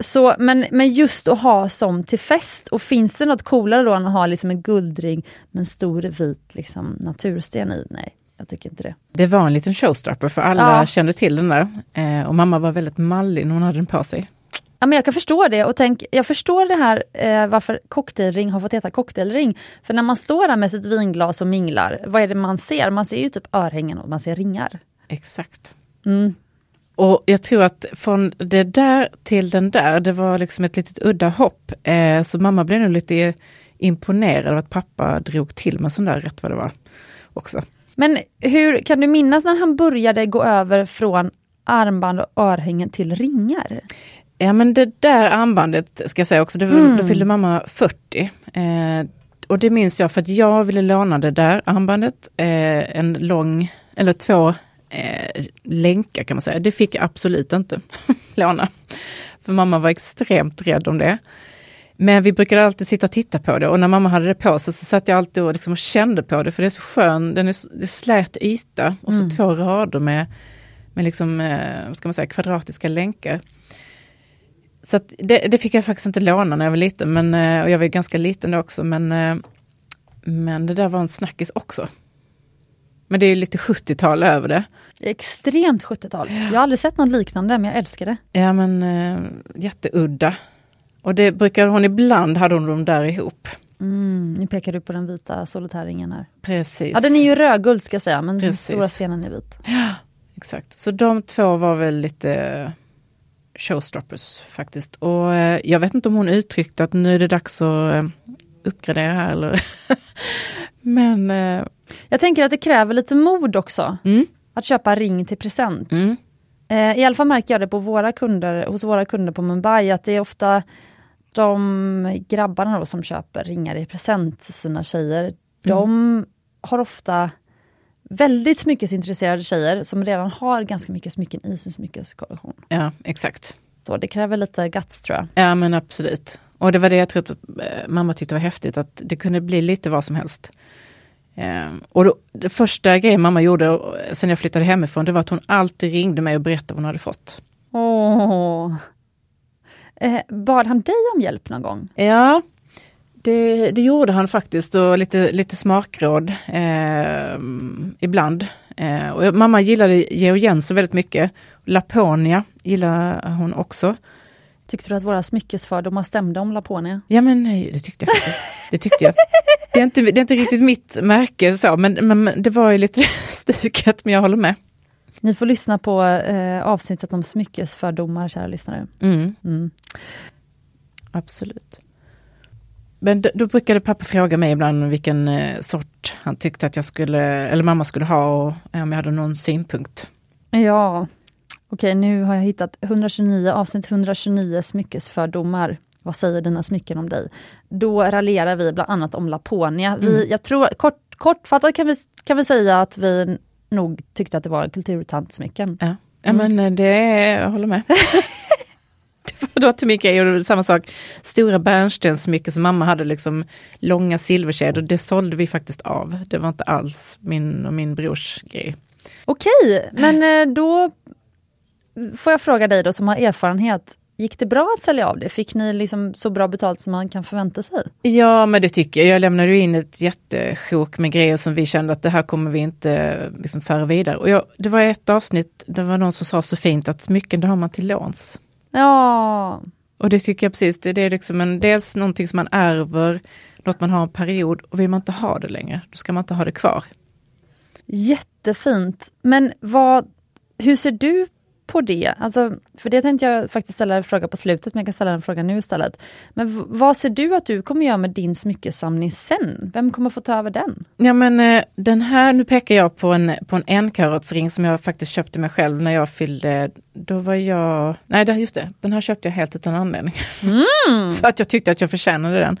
Så, men, men just att ha som till fest, och finns det något coolare då än att ha liksom en guldring med en stor vit liksom, natursten i? Nej, jag tycker inte det. Det var en liten showstopper för alla Ja. kände till den där. Eh, och mamma var väldigt mallig när hon hade den på sig. Ja, men jag kan förstå det och tänk, jag förstår det här eh, varför cocktailring har fått heta cocktailring. För när man står där med sitt vinglas och minglar, vad är det man ser? Man ser ju typ örhängen och man ser ringar. Exakt. Mm. Och jag tror att från det där till den där, det var liksom ett litet udda hopp. Eh, så mamma blev nog lite imponerad av att pappa drog till med sån där rätt vad det var också. Men hur kan du minnas när han började gå över från armband och örhängen till ringar? Ja men det där armbandet ska jag säga också, det, Mm. då fyllde mamma 40. Eh, och det minns jag för att jag ville låna det där armbandet, eh, en lång, eller två eh, länkar kan man säga. Det fick jag absolut inte låna. För mamma var extremt rädd om det. Men vi brukade alltid sitta och titta på det och när mamma hade det på sig så satt jag alltid och, liksom och kände på det för det är så skön, den är, det är slät yta och så Mm. två rader med, med liksom, eh, vad ska man säga, kvadratiska länkar. Så det, det fick jag faktiskt inte låna när jag var liten, men, eh, och jag var ganska liten då också, men, eh, men det där var en snackis också. Men det är lite 70-tal över det. Extremt 70-tal. Jag har aldrig sett något liknande men jag älskar det. Ja men jätteudda. Och det brukar hon ibland, hade hon dem där ihop. Mm, nu pekar du på den vita solitärringen här. Precis. Ja den är ju rödguld ska jag säga men den Precis. stora stenen är vit. Exakt, så de två var väl lite showstoppers faktiskt. Och eh, jag vet inte om hon uttryckte att nu är det dags att eh, uppgradera här eller... Men... Eh, Jag tänker att det kräver lite mod också. mm, Att köpa ring till present. mm, Eh, I alla fall märker jag det på våra kunder, hos våra kunder på Mumbai att det är ofta de grabbarna då som köper ringar i present till sina tjejer. De har ofta väldigt smyckesintresserade tjejer som redan har ganska mycket smycken i sin smyckeskollektion. ja, exakt. Så det kräver lite guts tror jag. Ja men absolut. Och det var det jag tror att eh, mamma tyckte var häftigt, att det kunde bli lite vad som helst. Eh, och då, det första grejen mamma gjorde och, sen jag flyttade hemifrån, det var att hon alltid ringde mig och berättade vad hon hade fått. Åh. Eh, bad han dig om hjälp någon gång? Ja, det, det gjorde han faktiskt och lite, lite smakråd eh, ibland. Eh, och mamma gillade Georg Jensen väldigt mycket. Laponia gillar hon också. Tyckte du att våra smyckesfördomar stämde om Laponia? Ja men nej, det tyckte jag faktiskt. Det tyckte jag. Det är inte, det är inte riktigt mitt märke så, men, men det var ju lite stuket, men jag håller med. Ni får lyssna på eh, avsnittet om smyckesfördomar, kära lyssnare. Mm, Mm. absolut. Men då, brukade pappa fråga mig ibland vilken eh, sort han tyckte att jag skulle, eller mamma skulle ha och eh, om jag hade någon synpunkt. Ja, okej nu har jag hittat 129, avsnitt 129 smyckesfördomar. Vad säger dina smycken om dig? Då raljerar vi bland annat om Laponia. Vi, Mm. jag tror, kort, kortfattat kan vi, kan vi säga att vi nog tyckte att det var kulturtantsmycken. Ja, ja Mm. men eh, det, jag håller med. då till det var samma sak, stora bärnstenssmycken som mamma hade, liksom långa silverkedjor, det sålde vi faktiskt av. Det var inte alls min och min brors grej. Okej, men eh, då får jag fråga dig då som har erfarenhet. Gick det bra att sälja av det? Fick ni liksom så bra betalt som man kan förvänta sig? Ja, men det tycker jag. Jag lämnade ju in ett jättesjok med grejer som vi kände att det här kommer vi inte liksom föra vidare. Och jag, det var ett avsnitt, det var någon som sa så fint att smycken det har man till låns. Ja, Och det tycker jag precis, det, det är liksom en, dels någonting som man ärver, något man har en period och vill man inte ha det längre, då ska man inte ha det kvar. jättefint. Men vad, hur ser du på det? Alltså, för det tänkte jag faktiskt ställa en fråga på slutet, men jag kan ställa en fråga nu istället. Men vad ser du att du kommer göra med din smyckesamling sen? Vem kommer få ta över den? Ja men eh, den här, nu pekar jag på en, på en enkarotsring som jag faktiskt köpte mig själv när jag fyllde, då var jag, nej just det, den här köpte jag helt utan anledning. För att jag tyckte att jag förtjänade den.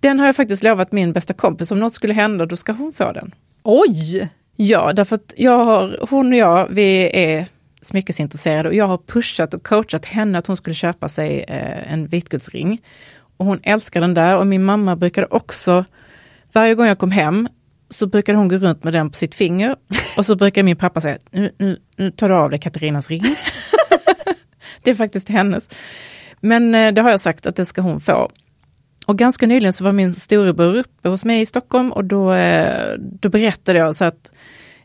Den har jag faktiskt lovat min bästa kompis, om något skulle hända då ska hon få den. Oj! Ja, därför att jag har, hon och jag, vi är smyckesintresserade och jag har pushat och coachat henne att hon skulle köpa sig eh, en vitguldsring. Och hon älskar den där och min mamma brukade också, varje gång jag kom hem så brukade hon gå runt med den på sitt finger och så brukar min pappa säga, nu, nu, nu tar du av dig Katarinas ring. det är faktiskt hennes. Men eh, det har jag sagt att det ska hon få. Och ganska nyligen så var min storebror uppe hos mig i Stockholm och då, eh, då berättade jag så att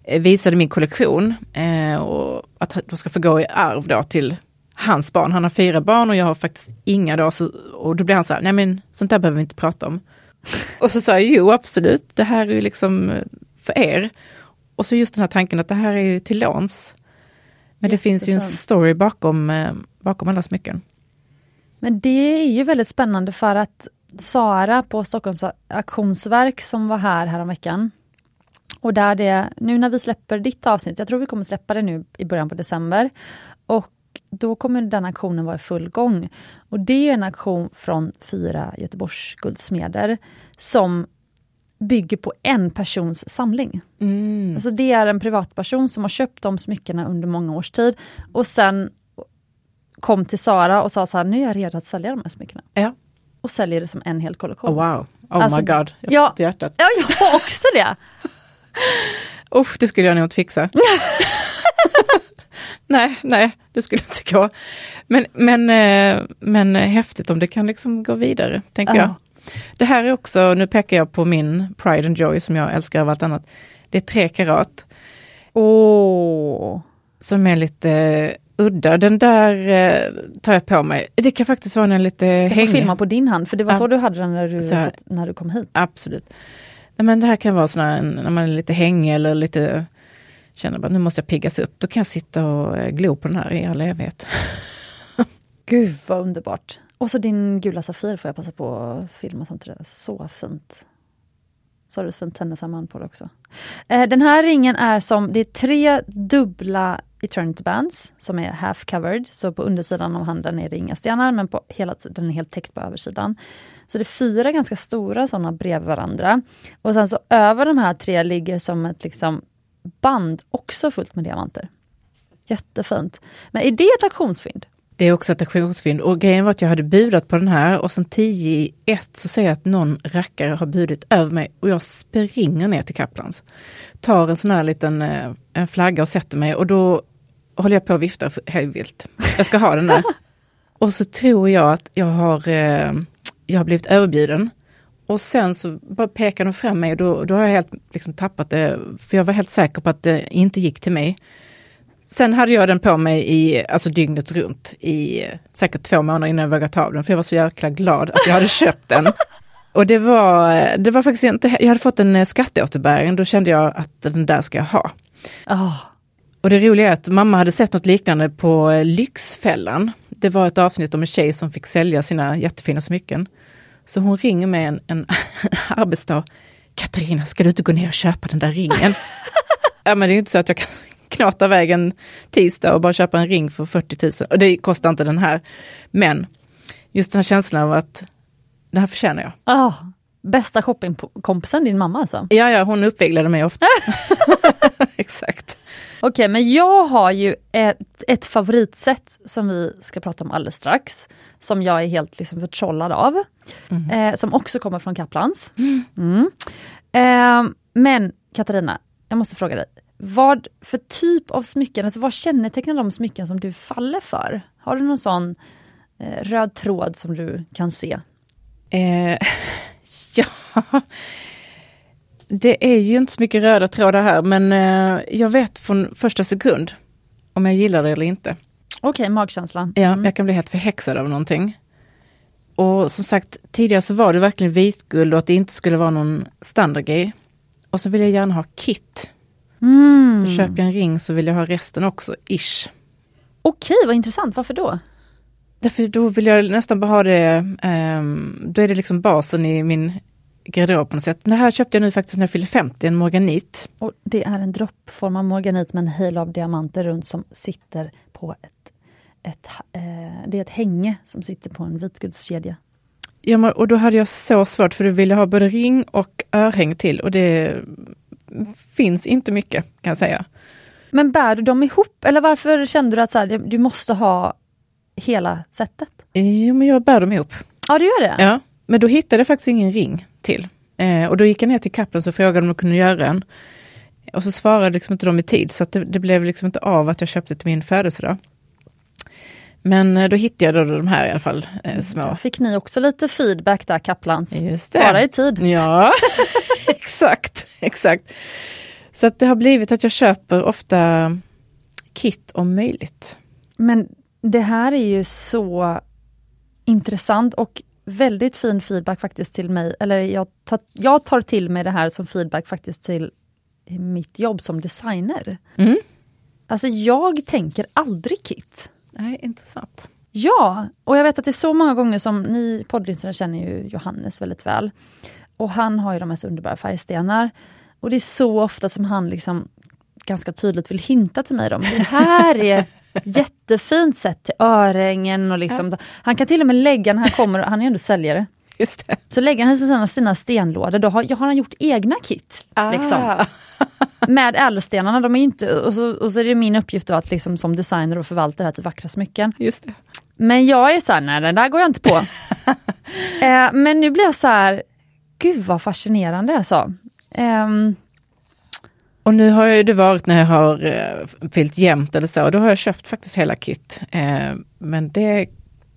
eh, visade min kollektion eh, och att de ska få gå i arv då till hans barn. Han har fyra barn och jag har faktiskt inga då. Så, och då blir han så här, nej men sånt där behöver vi inte prata om. och så sa jag, jo absolut, det här är ju liksom eh, för er. Och så just den här tanken att det här är ju till låns. Men det finns ju en story bakom, eh, bakom alla smycken. Men det är ju väldigt spännande för att Sara på Stockholms auktionsverk som var här häromveckan och där det, nu när vi släpper ditt avsnitt, jag tror vi kommer släppa det nu i början på december och då kommer den aktionen vara i full gång. Och det är en aktion från fyra Göteborgs guldsmeder som bygger på en persons samling. Mm. Alltså det är en privatperson som har köpt de smyckena under många års tid och sen kom till Sara och sa så här, nu är jag redo att sälja de här smyckena. Ja. Och säljer det som en hel kollektion. Oh, wow, oh Alltså, my god, jag ja. får hjärtat. Ja, jag har också det! Usch, det skulle jag nog inte fixa. nej, nej, det skulle inte gå. Men, men, eh, men häftigt om det kan liksom gå vidare, tänker Ja. jag. Det här är också, nu pekar jag på min Pride and Joy som jag älskar av allt annat. Det är tre karat Åh! som är lite udda. Den där eh, tar jag på mig. Det kan faktiskt vara en lite Jag får hängig. filma på din hand, för det var Ja. så du hade den när du, Så när du kom hit. Absolut. Men det här kan vara sån när man är lite hängig eller lite känner att nu måste jag piggas upp. Då kan jag sitta och eh, glo på den här i all evighet. Gud vad underbart! Och så din gula Safir får jag passa på att filma samtidigt. Så fint. Så har du ett fint tennisarmband på det också. Eh, den här ringen är som, det är tre dubbla Eternity Bands som är half covered. Så på undersidan av handen är det inga stenar men på hela, den är helt täckt på översidan. Så det är fyra ganska stora sådana bredvid varandra. Och sen så över de här tre ligger som ett liksom band också fullt med diamanter. Jättefint. Men är det ett auktionsfynd? Det är också ett auktionsfynd och grejen var att jag hade budat på den här och sen 10 i ett så ser jag att någon rackare har budit över mig och jag springer ner till Kaplans. Tar en sån här liten eh, en flagga och sätter mig och då håller jag på att vifta för- hej vilt. Jag ska ha den där. och så tror jag att jag har, eh, jag har blivit överbjuden. Och sen så bara pekar de fram mig och då, då har jag helt liksom tappat det. För jag var helt säker på att det inte gick till mig. Sen hade jag den på mig i, alltså dygnet runt i eh, säkert två månader innan jag vågade ta av den, för jag var så jäkla glad att jag hade köpt den. Och det var, eh, det var faktiskt inte, jag hade fått en eh, skatteåterbäring, då kände jag att den där ska jag ha. Ah, Och det roliga är att mamma hade sett något liknande på Lyxfällan. Det var ett avsnitt om en tjej som fick sälja sina jättefina smycken. Så hon ringer med en, en arbetsdag. Katarina, ska du inte gå ner och köpa den där ringen? ja men det är ju inte så att jag kan knata iväg en tisdag och bara köpa en ring för 40 000. Och det kostar inte den här. Men just den här känslan av att det här förtjänar jag. ah, bästa shoppingkompisen, din mamma alltså? Ja, ja, hon uppviglade mig ofta. Exakt. Okej, men jag har ju ett, ett favoritsätt som vi ska prata om alldeles strax. Som jag är helt liksom förtrollad av. Eh, som också kommer från Kaplans. Mm. Eh, men Katarina, jag måste fråga dig. Vad för typ av smycken, alltså vad kännetecknar de smycken som du faller för? Har du någon sån eh, röd tråd som du kan se? Eh, ja, det är ju inte så mycket röda trådar här, men eh, jag vet från första sekund om jag gillar det eller inte. Okej, magkänslan. Ja, Mm. Jag kan bli helt förhäxad av någonting. Och som sagt, tidigare så var det verkligen vitguld och att det inte skulle vara någon standardgrej. Och så vill jag gärna ha kit. Mm. Då köper jag en ring så vill jag ha resten också, ish. Okej, vad intressant. Varför då? Därför då vill jag nästan bara ha det, ehm, då är det liksom basen i min garderob på något sätt. Det här köpte jag nu faktiskt när jag fyllde 50, en morganit. Och det är en droppformad morganit med en halo av diamanter runt som sitter på ett, ett, eh, det är ett hänge som sitter på en vitguldskedja. Ja, och då hade jag så svårt för då ville ha både ring och örhänge till och det finns inte mycket kan jag säga. Men bär du dem ihop eller varför kände du att så här, du måste ha hela setet? Jo, men jag bär dem ihop. Ja, du gör det? Ja, men då hittade jag faktiskt ingen ring till. Eh, och då gick jag ner till Kaplan och frågade om de kunde göra en. Och så svarade liksom inte de i tid, så det, det blev liksom inte av att jag köpte till min födelsedag. Men eh, då hittade jag då de här i alla fall, eh, små. Fick ni också lite feedback där, Kaplans? Just Bara i tid. Ja, exakt, exakt. Så att det har blivit att jag köper ofta kit om möjligt. Men det här är ju så intressant och väldigt fin feedback faktiskt till mig. Eller jag tar, jag tar till mig det här som feedback faktiskt till mitt jobb som designer. Mm. Alltså jag tänker aldrig kit. Nej, intressant. Ja, och jag vet att det är så många gånger som ni poddlyssnare känner ju Johannes väldigt väl. Och han har ju de mest underbara färgstenar. Och det är så ofta som han liksom ganska tydligt vill hinta till mig om det här är Jättefint sätt till örhängen och liksom, han kan till och med lägga när han kommer, han är ändå säljare. Just det. Så lägger han sina, sina stenlådor, då har, har han gjort egna kit. Ah. Liksom, med ädelstenarna, de är inte, och, så, och så är det min uppgift då att liksom som designer och förvalta det här till vackra smycken. Just det. Men jag är såhär, nej det där går jag inte på. eh, men nu blir jag så här, gud vad fascinerande alltså. Ehm, Och nu har det varit när jag har eh, fyllt jämnt eller så, då har jag köpt faktiskt hela kit. Eh, men det,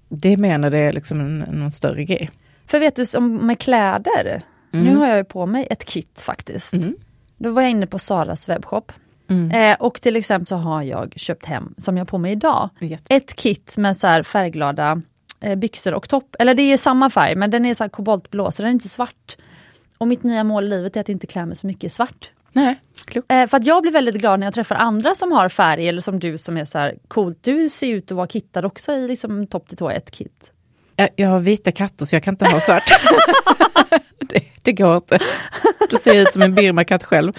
det menar det är liksom en, någon större grej. För vet du, som med kläder, Mm. nu har jag ju på mig ett kit faktiskt. Mm. Då var jag inne på Saras webbshop. Mm. Eh, och till exempel så har jag köpt hem, som jag har på mig idag, Jätte- ett kit med så färgglada eh, byxor och topp. Eller det är samma färg men den är så koboltblå så den är inte svart. Och mitt nya mål i livet är att inte klä mig så mycket i svart. Nej, klokt. Eh, för att jag blir väldigt glad när jag träffar andra som har färg eller som du som är så här coolt. Du ser ut att vara kittad också i liksom topp till tå ett kit. Jag, jag har vita katter så jag kan inte ha svart. det, det går inte. Du ser ut som en birmakatt själv.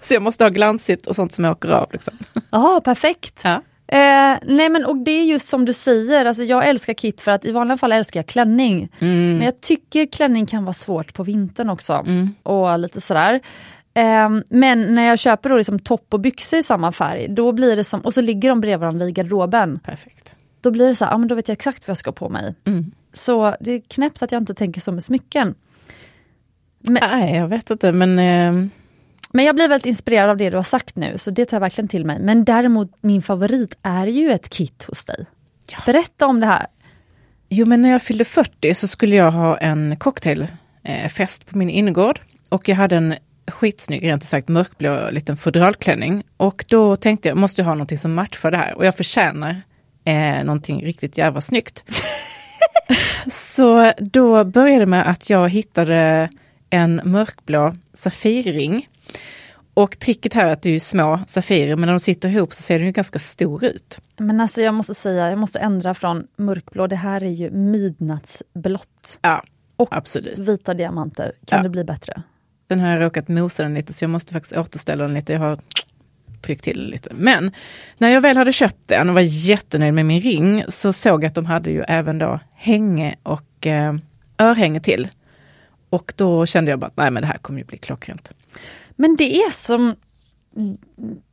så jag måste ha glansigt och sånt som jag åker av. Liksom. Ja, perfekt! Ja. Eh, nej men och det är just som du säger, alltså jag älskar kit för att i vanliga fall älskar jag klänning. Mm. Men jag tycker klänning kan vara svårt på vintern också. Mm. Och lite sådär. Ehm, men när jag köper då liksom topp och byxor i samma färg, då blir det som, och så ligger de bredvid varandra i garderoben. Perfekt. Då blir det så här, ja men då vet jag exakt vad jag ska ha på mig. Mm. Så det är knäppt att jag inte tänker så med smycken. Nej, jag vet inte men eh, Men jag blir väldigt inspirerad av det du har sagt nu, så det tar jag verkligen till mig. Men däremot min favorit är ju ett kit hos dig. Ja. Berätta om det här. Jo, men när jag fyllde 40 så skulle jag ha en cocktailfest på min innergård. Och jag hade en skitsnygg, rent sagt mörkblå liten fodralklänning. Och då tänkte jag, måste jag ha någonting som matchar det här. Och jag förtjänar eh, någonting riktigt jävla snyggt. så då började det med att jag hittade en mörkblå Safirring. Och tricket här är att det är ju små Safirer, men när de sitter ihop så ser den ju ganska stor ut. Men alltså jag måste säga, jag måste ändra från mörkblå, det här är ju midnattsblått. Ja, Och absolut. Vita diamanter, kan Ja. det bli bättre? Sen har jag råkat mosa den lite så jag måste faktiskt återställa den lite. Jag har tryckt till lite. Men när jag väl hade köpt den och var jättenöjd med min ring så såg jag att de hade ju även då hänge och eh, örhänge till. Och då kände jag bara att nej men det här kommer ju bli klockrent. Men det är som...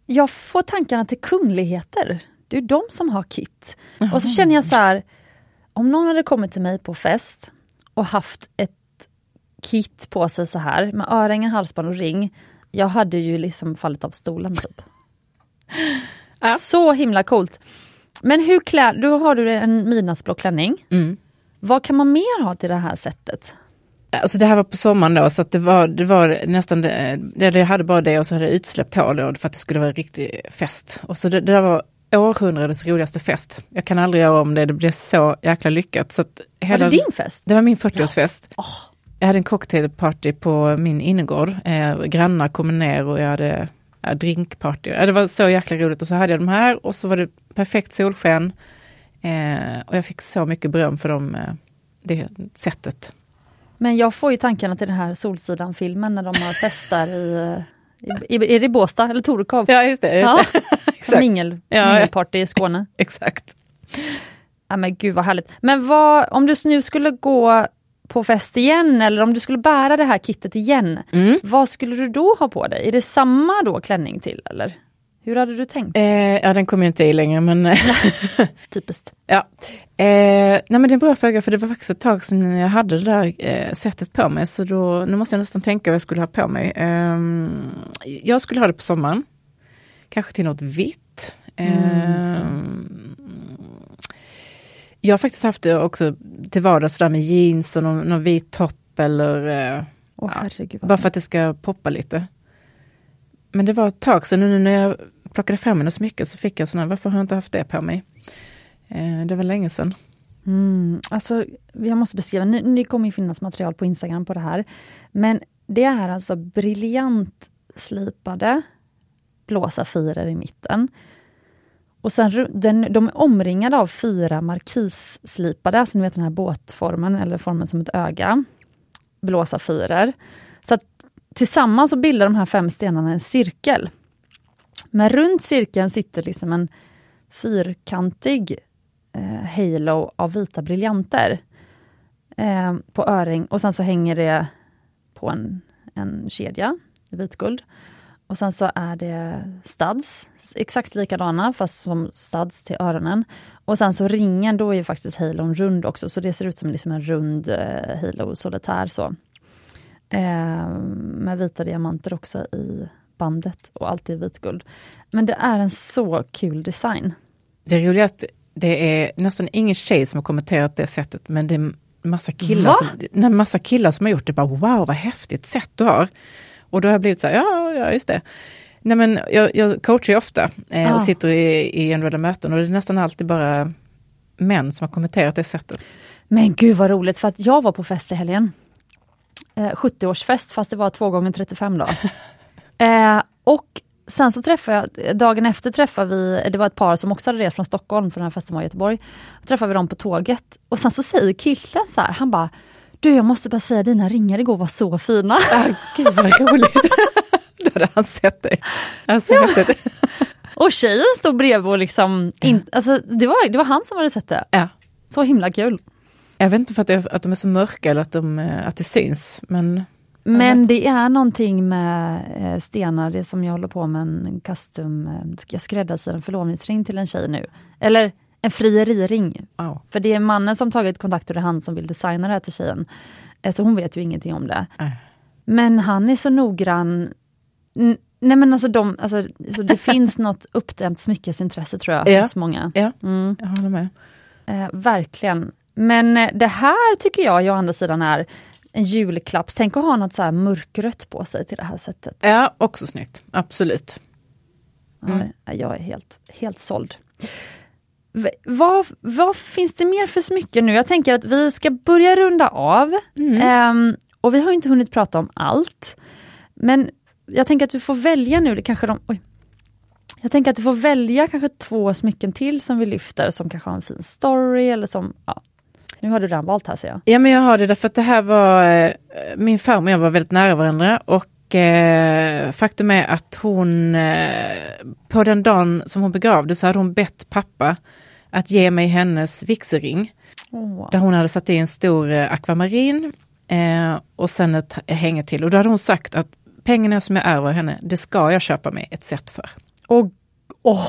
Jag får tankarna till kungligheter. Det är de som har kit. Och så känner jag så här, om någon hade kommit till mig på fest och haft ett kit på sig så här med örhängen, halsband och ring. Jag hade ju liksom fallit av stolen typ. Ja. Så himla coolt. Men hur klär, då har du en midnattsblå klänning. Mm. Vad kan man mer ha till det här sättet? Alltså det här var på sommaren då så det var, det var nästan det, jag hade bara det och så hade jag utsläppt hår då för att det skulle vara en riktig fest. Och så det, det där var århundradets roligaste fest. Jag kan aldrig göra om det, det blev så jäkla lyckat. Så att Var hela, det din fest? Det var min 40-årsfest. Åh. Jag hade en cocktailparty på min innergård. Eh, grannar kom ner och jag hade ja, drinkparty. Ja, det var så jäkla roligt. Och så hade jag de här och så var det perfekt solsken. Eh, och jag fick så mycket beröm för dem, eh, det sättet. Men jag får ju tankarna till den här Solsidan-filmen när de har festar i, i, i, är det Båstad eller Torekov? Ja, just det. Just Ja. det. Exakt. Mingel, ja. mingelparty i Skåne. Exakt. Ja, men gud vad härligt. Men vad, om du nu skulle gå på fest igen eller om du skulle bära det här kittet igen, Mm. vad skulle du då ha på dig? Är det samma då klänning till eller? Hur hade du tänkt? Eh, ja, den kommer jag inte i längre, men Typiskt. ja. Eh, nej, men det är en bra fråga, för det var faktiskt ett tag sedan jag hade det där eh, sättet på mig, så då, nu måste jag nästan tänka vad jag skulle ha på mig. Eh, jag skulle ha det på sommaren, kanske till något vitt. Eh, Jag har faktiskt haft det också till vardags där med jeans och någon, någon vit topp eller Åh Ja, bara för att det ska poppa lite. Men det var ett tag sedan, nu när jag plockade fram mina smycken så fick jag sådana, varför har jag inte haft det på mig? Eh, det var länge sedan. Mm, alltså, jag måste beskriva, nu, nu kommer ju finnas material på Instagram på det här. Men det är alltså briljant slipade blå safirer i mitten. Och sen den, de är omringade av fyra markisslipade, alltså ni vet den här båtformen eller formen som ett öga. Blåsa fyrer. Så att tillsammans så bildar de här fem stenarna en cirkel. Men runt cirkeln sitter liksom en fyrkantig eh, halo av vita briljanter eh, på öring och sen så hänger det på en, en kedja i vitguld. Och sen så är det studs, exakt likadana fast som studs till öronen. Och sen så ringen, då är ju faktiskt halon rund också, så det ser ut som liksom en rund eh, halo solitär så. Eh, med vita diamanter också i bandet och allt i vitguld. Men det är en så kul design. Det är roligt att det är nästan ingen tjej som har kommenterat det sättet, men det är massa killar, som, nej, massa killar som har gjort det. Bara, wow, vad häftigt sätt du har. Och då har jag blivit så här, ja, ja just det. Nej men jag, jag coachar ju ofta eh, ah. och sitter i, i enröda möten och det är nästan alltid bara män som har kommenterat det sättet. Men gud vad roligt, för att jag var på fest i helgen. Eh, 70-årsfest fast det var två gånger 35 dagar. eh, och sen så träffade jag, dagen efter träffade vi, det var ett par som också hade rest från Stockholm för den här festen var i Göteborg. Då träffade vi dem på tåget och sen så säger killen så här, han bara Du jag måste bara säga dina ringar igår var så fina. Ah, gud vad roligt. Då hade han sett dig. Alltså, ja. och tjejen stod bredvid och liksom, in, alltså, det, var, det var han som hade sett det. Ja. Så himla kul. Jag vet inte för att, det, att de är så mörka eller att, de, att det syns. Men men det är någonting med eh, stenar, det som jag håller på med en custom, eh, jag skräddarsyr en förlovningsring till en tjej nu. Eller en frieriring. Oh. För det är mannen som tagit kontakt och det är han som vill designa det här till tjejen. Eh, så hon vet ju ingenting om det. Uh. Men han är så noggrann. N nej men alltså, de, alltså så det finns något uppdämt smyckesintresse tror jag ja. hos många. Ja, mm. jag håller med. Eh, verkligen. Men eh, det här tycker jag, å andra sidan, är en julklapp. Tänk att ha något så här mörkrött på sig till det här sättet. Ja, också snyggt. Absolut. Mm. Ja, jag är helt, helt såld. Vad, vad finns det mer för smycken nu? Jag tänker att vi ska börja runda av. Mm. Um, och vi har inte hunnit prata om allt. Men jag tänker att du får välja nu, det kanske de... Oj. Jag tänker att du får välja kanske två smycken till som vi lyfter, som kanske har en fin story eller som ja, nu har du redan valt här ser jag. Ja men jag har det därför att det här var, eh, min farmor och jag var väldigt nära varandra och eh, faktum är att hon, eh, på den dagen som hon begravde så hade hon bett pappa att ge mig hennes vigselring. Oh. Där hon hade satt i en stor eh, akvamarin eh, och sen ett hänge till. Och då hade hon sagt att pengarna som jag ärver henne, det ska jag köpa mig ett set för. Och, oh,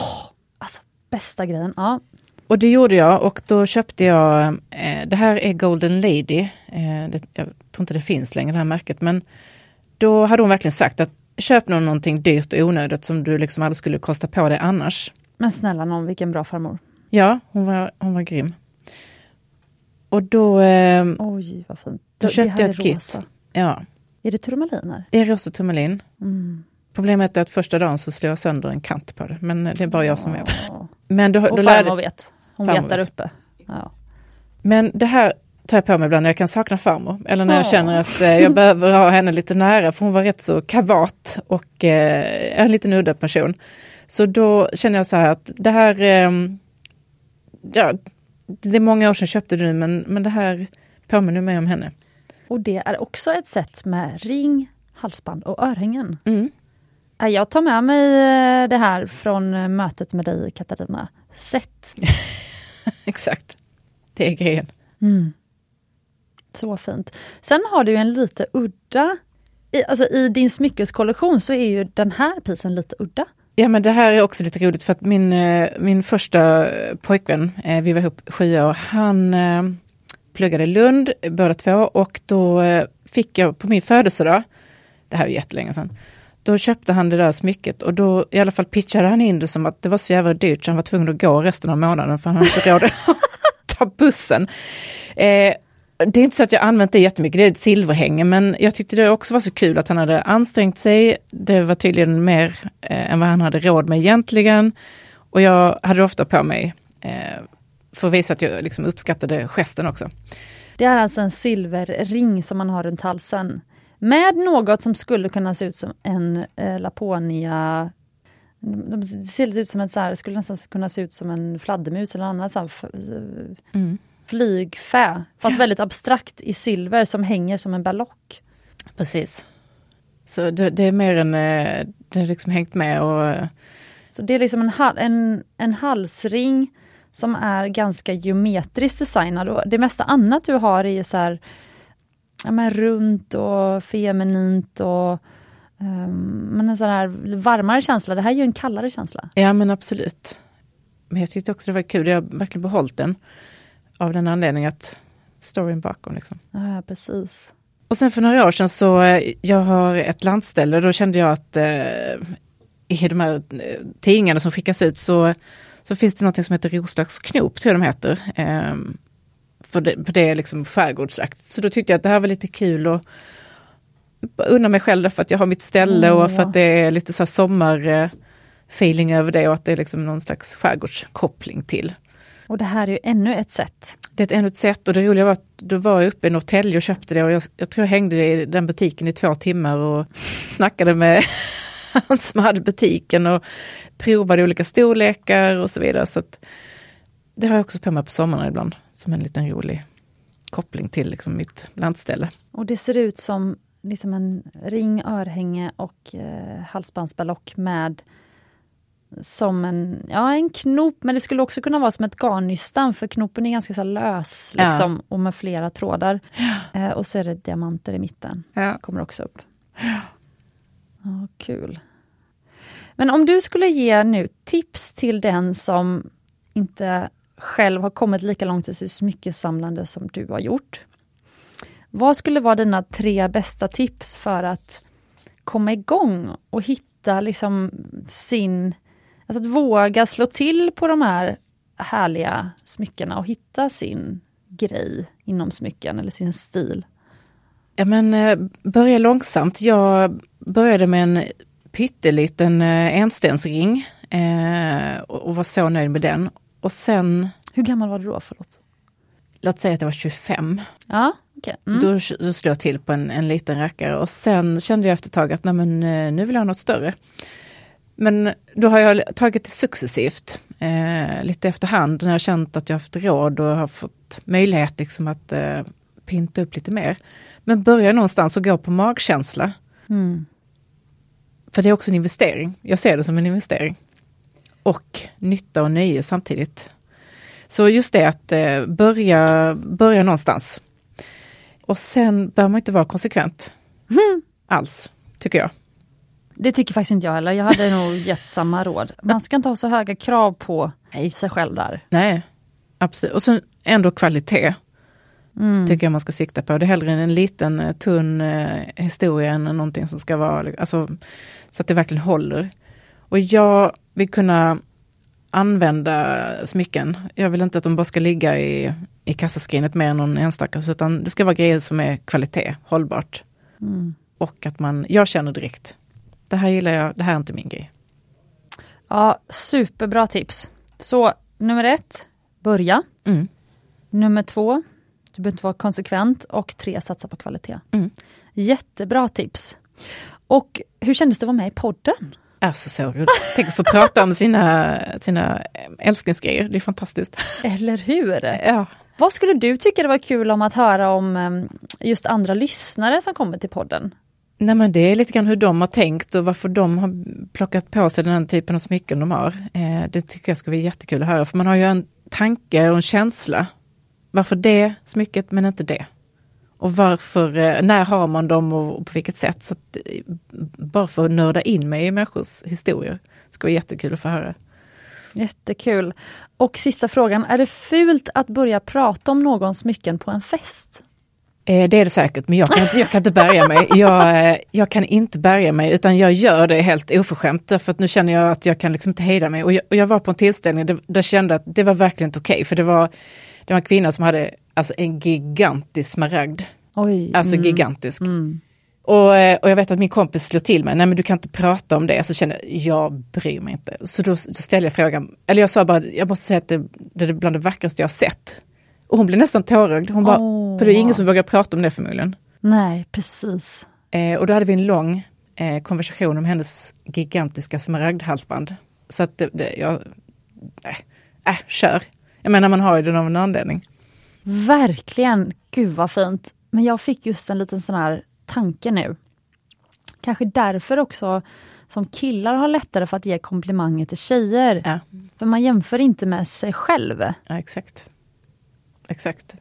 alltså bästa grejen. Ja, och det gjorde jag och då köpte jag, eh, det här är Golden Lady, eh, det, jag tror inte det finns längre det här märket, men då hade hon verkligen sagt att köp nog någonting dyrt och onödigt som du liksom aldrig skulle kosta på dig annars. Men snälla någon, vilken bra farmor. Ja, hon var, hon var grym. Och då, eh, Oj, vad fint. då köpte jag ett kit. Ja. Är det turmaliner? Det är rosa turmalin. Mm. Problemet är att första dagen så slår jag sönder en kant på det, men det är bara jag som vet. Men då, och då farmor vet. Hon farmor vet där uppe. Ja. Men det här tar jag på mig ibland när jag kan sakna farmor. Eller när jag känner att eh, jag behöver ha henne lite nära, för hon var rätt så kavat och eh, en liten udda person. Så då känner jag så här att det här, eh, ja, det är många år sedan jag köpte det nu, men, men det här påminner mig om henne. Och det är också ett sätt med ring, halsband och örhängen. Mm. Jag tar med mig eh, det här från eh, mötet med dig Katarina. Sätt. Exakt. Det är grejen. Mm. Så fint. Sen har du en lite udda, i, alltså i din smyckeskollektion så är ju den här pisen lite udda. Ja men det här är också lite roligt för att min, eh, min första pojkvän, eh, vi var ihop sju år, han eh, pluggade i Lund båda två och då fick jag på min födelsedag, det här är jättelänge sedan, då köpte han det där smycket och då i alla fall pitchade han in det som att det var så jävla dyrt så han var tvungen att gå resten av månaden för han hade inte råd att ta bussen. Eh, det är inte så att jag använt det jättemycket, det är ett silverhänge, men jag tyckte det också var så kul att han hade ansträngt sig. Det var tydligen mer eh, än vad han hade råd med egentligen. Och jag hade ofta på mig eh, för att visa att jag liksom uppskattade gesten också. Det är alltså en silverring som man har runt halsen. Med något som skulle kunna se ut som en eh, Laponia det ser lite ut som en så här, skulle nästan kunna se ut som en fladdermus eller annan så här, mm. Flygfä. Fast väldigt abstrakt i silver som hänger som en ballock. Precis. Så det, det är mer än, eh, det har liksom hängt med och Så det är liksom en, en, en halsring som är ganska geometriskt designad och det mesta annat du har är så här, ja, men runt och feminint och um, men en sån här varmare känsla. Det här är ju en kallare känsla. Ja men absolut. Men jag tyckte också det var kul, jag har verkligen behållit den. Av den anledningen att storyn bakom liksom. Ja, precis. Och sen för några år sedan så, eh, jag har ett landställe, då kände jag att eh, i de här eh, tidningarna som skickas ut så, så finns det något som heter Roslagsknop, tror jag de heter. Eh, för, det, för det är liksom skärgårdsakt. Så då tyckte jag att det här var lite kul att unna mig själv för att jag har mitt ställe Åh. och för att det är lite så här sommar eh, feeling över det och att det är liksom någon slags skärgårdskoppling till. Och det här är ju ännu ett sätt. Det är ännu ett sätt och det roliga var att då var jag uppe i Norrtälje och köpte det och jag, jag tror jag hängde i den butiken i två timmar och snackade med han som hade butiken och provade olika storlekar och så vidare. Så det har jag också på mig på sommaren ibland som en liten rolig koppling till liksom mitt landställe. Och det ser ut som liksom en ring, örhänge och eh, halsbandsballock med som en, ja, en knop, men det skulle också kunna vara som ett garnnystan för knopen är ganska så lös Ja. liksom, och med flera trådar. Eh, och så är det diamanter i mitten, Ja. kommer också upp. Ja, kul. Men om du skulle ge nu tips till den som inte själv har kommit lika långt i sitt smyckesamlande som du har gjort. Vad skulle vara dina tre bästa tips för att komma igång och hitta liksom sin... Alltså att våga slå till på de här härliga smyckena och hitta sin grej inom smycken eller sin stil. Ja men eh, börja långsamt. Jag började med en pytteliten eh, enstensring eh, och, var så nöjd med den. Och sen, Hur gammal var du då? Förlåt. låt säga att jag var 25, Ja, okej. Mm. då, då slog jag till på en, en liten rackare och sen kände jag efter ett tag att nej men, nu vill jag ha något större. Men då har jag tagit det successivt, eh, lite efterhand när jag känt att jag haft råd och har fått möjlighet liksom att eh, pynta upp lite mer. Men börja någonstans och gå på magkänsla. Mm. För det är också en investering. Jag ser det som en investering. Och nytta och nöje samtidigt. Så just det att eh, börja, börja någonstans. Och sen behöver man inte vara konsekvent. Alls, tycker jag. Det tycker faktiskt inte jag heller. Jag hade nog gett samma råd. Man ska inte ha så höga krav på Nej. sig själv där. Nej, absolut. Och sen ändå kvalitet. Mm. Tycker jag man ska sikta på. Det är hellre en liten eh, tunn eh, historia än någonting som ska vara, alltså, så att det verkligen håller. Och jag vill kunna använda smycken. Jag vill inte att de bara ska ligga i, i kassaskrinet mer än någon enstaka, utan det ska vara grejer som är kvalitet, hållbart. Mm. Och att man, jag känner direkt, det här gillar jag, det här är inte min grej. Ja, superbra tips. Så nummer ett, börja. Mm. Nummer två, du behöver inte vara konsekvent. Och tre, satsa på kvalitet. Mm. Jättebra tips. Och hur kändes det att vara med i podden? Alltså så roligt. Tänk att få prata om sina, sina älsklingsgrejer, det är fantastiskt. Eller hur? Ja. Vad skulle du tycka det var kul om att höra om em, just andra lyssnare som kommer till podden? Nej men det är lite grann hur de har tänkt och varför de har plockat på sig den här typen av smycken de har. Eh, det tycker jag skulle vara jättekul att höra, för man har ju en tanke och en känsla. Varför det smycket men inte det? Och varför, eh, när har man dem och, och på vilket sätt? Så att, eh, bara för att nörda in mig i människors historier. Det ska vara jättekul att få höra. Jättekul. Och sista frågan, är det fult att börja prata om någons smycken på en fest? Eh, det är det säkert, men jag kan, inte- jag kan inte bärga mig. Jag, eh, jag kan inte bärga mig, utan jag gör det helt oförskämt. Därför att nu känner jag att jag kan liksom inte hejda mig. Och jag, och jag var på en tillställning där, där jag kände att det var verkligen inte okej. för det var, det var en kvinna som hade alltså, en gigantisk smaragd. Oj. Alltså mm. gigantisk. Mm. Och, eh, och jag vet att min kompis slog till mig, nej men du kan inte prata om det. Så kände jag, jag bryr mig inte. Så då, då ställde jag frågan, eller jag sa bara, jag måste säga att det, det är bland det vackraste jag har sett. Och hon blev nästan tårögd. Hon bara, Åh. för det är ingen som vågar prata om det förmodligen. Nej, precis. Eh, och då hade vi en lång eh, konversation om hennes gigantiska smaragdhalsband. Så att det, det jag, nej, äh, kör. Jag menar man har ju den av en anledning. Verkligen. Gud vad fint. Men jag fick just en liten sån här tanke nu. Kanske därför också som killar har lättare för att ge komplimanger till tjejer. Ja, För man jämför inte med sig själv. ja exakt. Exakt.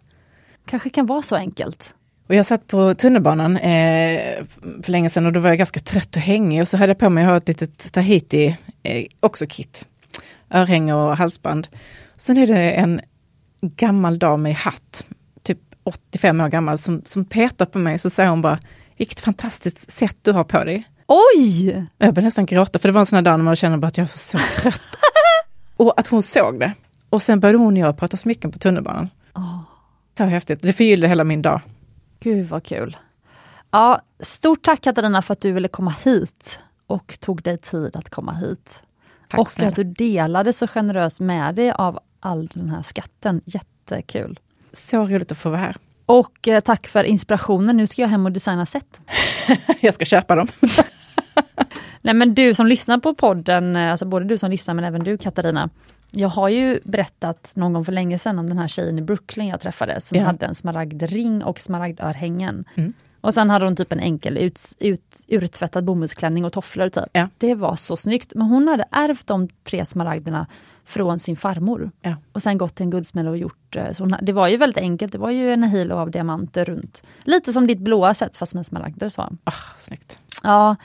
Kanske kan vara så enkelt. Och jag satt på tunnelbanan eh, för länge sedan och då var jag ganska trött och hängig och så hade jag på mig, ett litet Tahiti, eh, också kit. Örhänge och halsband. Sen är det en gammal dam i hatt, typ 85 år gammal, som, som petar på mig så säger hon bara, vilket fantastiskt sätt du har på dig. Oj! Jag började nästan gråta för det var en sån här dag när man känner bara att jag är så trött. och att hon såg det. Och sen började hon och jag prata smycken på tunnelbanan. Åh, Så häftigt, det förgyllde hela min dag. gud vad kul. Ja, stort tack Katarina för att du ville komma hit och tog dig tid att komma hit. Tack och snälla. att du delade så generöst med dig av all den här skatten. Jättekul. Så roligt att få vara här. Och eh, tack för inspirationen. Nu ska jag hem och designa set. Jag ska köpa dem. Nej men du som lyssnar på podden, eh, alltså både du som lyssnar men även du Katarina. Jag har ju berättat någon gång för länge sedan om den här tjejen i Brooklyn jag träffade som Ja. hade en smaragdring och smaragdörhängen. Mm. Och sen hade hon typ en enkel ut, ut, urtvättad bomullsklänning och tofflor. Typ. Ja. Det var så snyggt. Men hon hade ärvt de tre smaragderna från sin farmor. Ja. Och sen gått till en guldsmed och gjort, eh, så hon, det var ju väldigt enkelt, det var ju en hilo av diamanter runt. Lite som ditt blåa sätt fast med smaragder. Så. Ah, snyggt. Ja,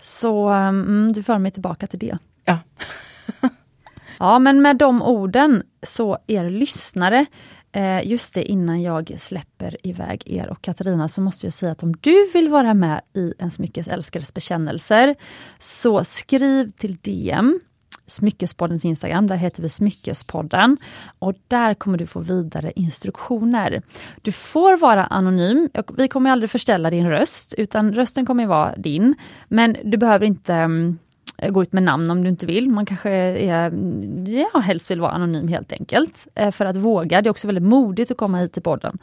så mm, du för mig tillbaka till det. Ja. Ja, men med de orden så er lyssnare, eh, just det innan jag släpper iväg er och Katarina så måste jag säga att om du vill vara med i en Smyckesälskares bekännelser så skriv till DM Smyckespoddens Instagram, där heter vi Smyckespodden. Och där kommer du få vidare instruktioner. Du får vara anonym, och vi kommer aldrig förställa din röst, utan rösten kommer vara din. Men du behöver inte mm, Eh, gå ut med namn om du inte vill. Man kanske är, ja, helst vill vara anonym helt enkelt. Eh, för att våga. Det är också väldigt modigt att komma hit till podden.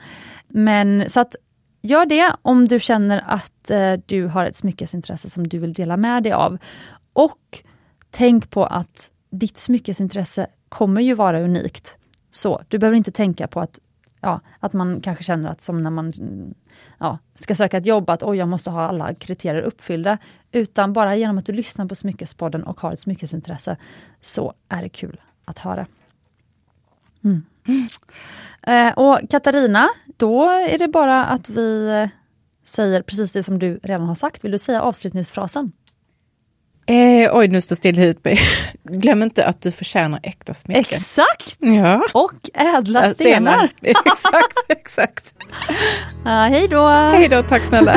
Men så att gör det om du känner att eh, du har ett smyckesintresse som du vill dela med dig av. Och tänk på att ditt smyckesintresse kommer ju vara unikt. Så du behöver inte tänka på att, ja, att man kanske känner att som när man ja, ska söka ett jobb, att oj, jag måste ha alla kriterier uppfyllda. Utan bara genom att du lyssnar på Smyckespodden och har ett smyckesintresse, så är det kul att höra. Mm. Eh, och Katarina, då är det bara att vi eh, säger precis det som du redan har sagt. Vill du säga avslutningsfrasen? Eh, oj, nu står still hud på Glöm inte att du förtjänar äkta smycken. Exakt! Ja. Och ädla stenar. stenar. exakt, exakt. Ah, hej då! Hej då, tack snälla.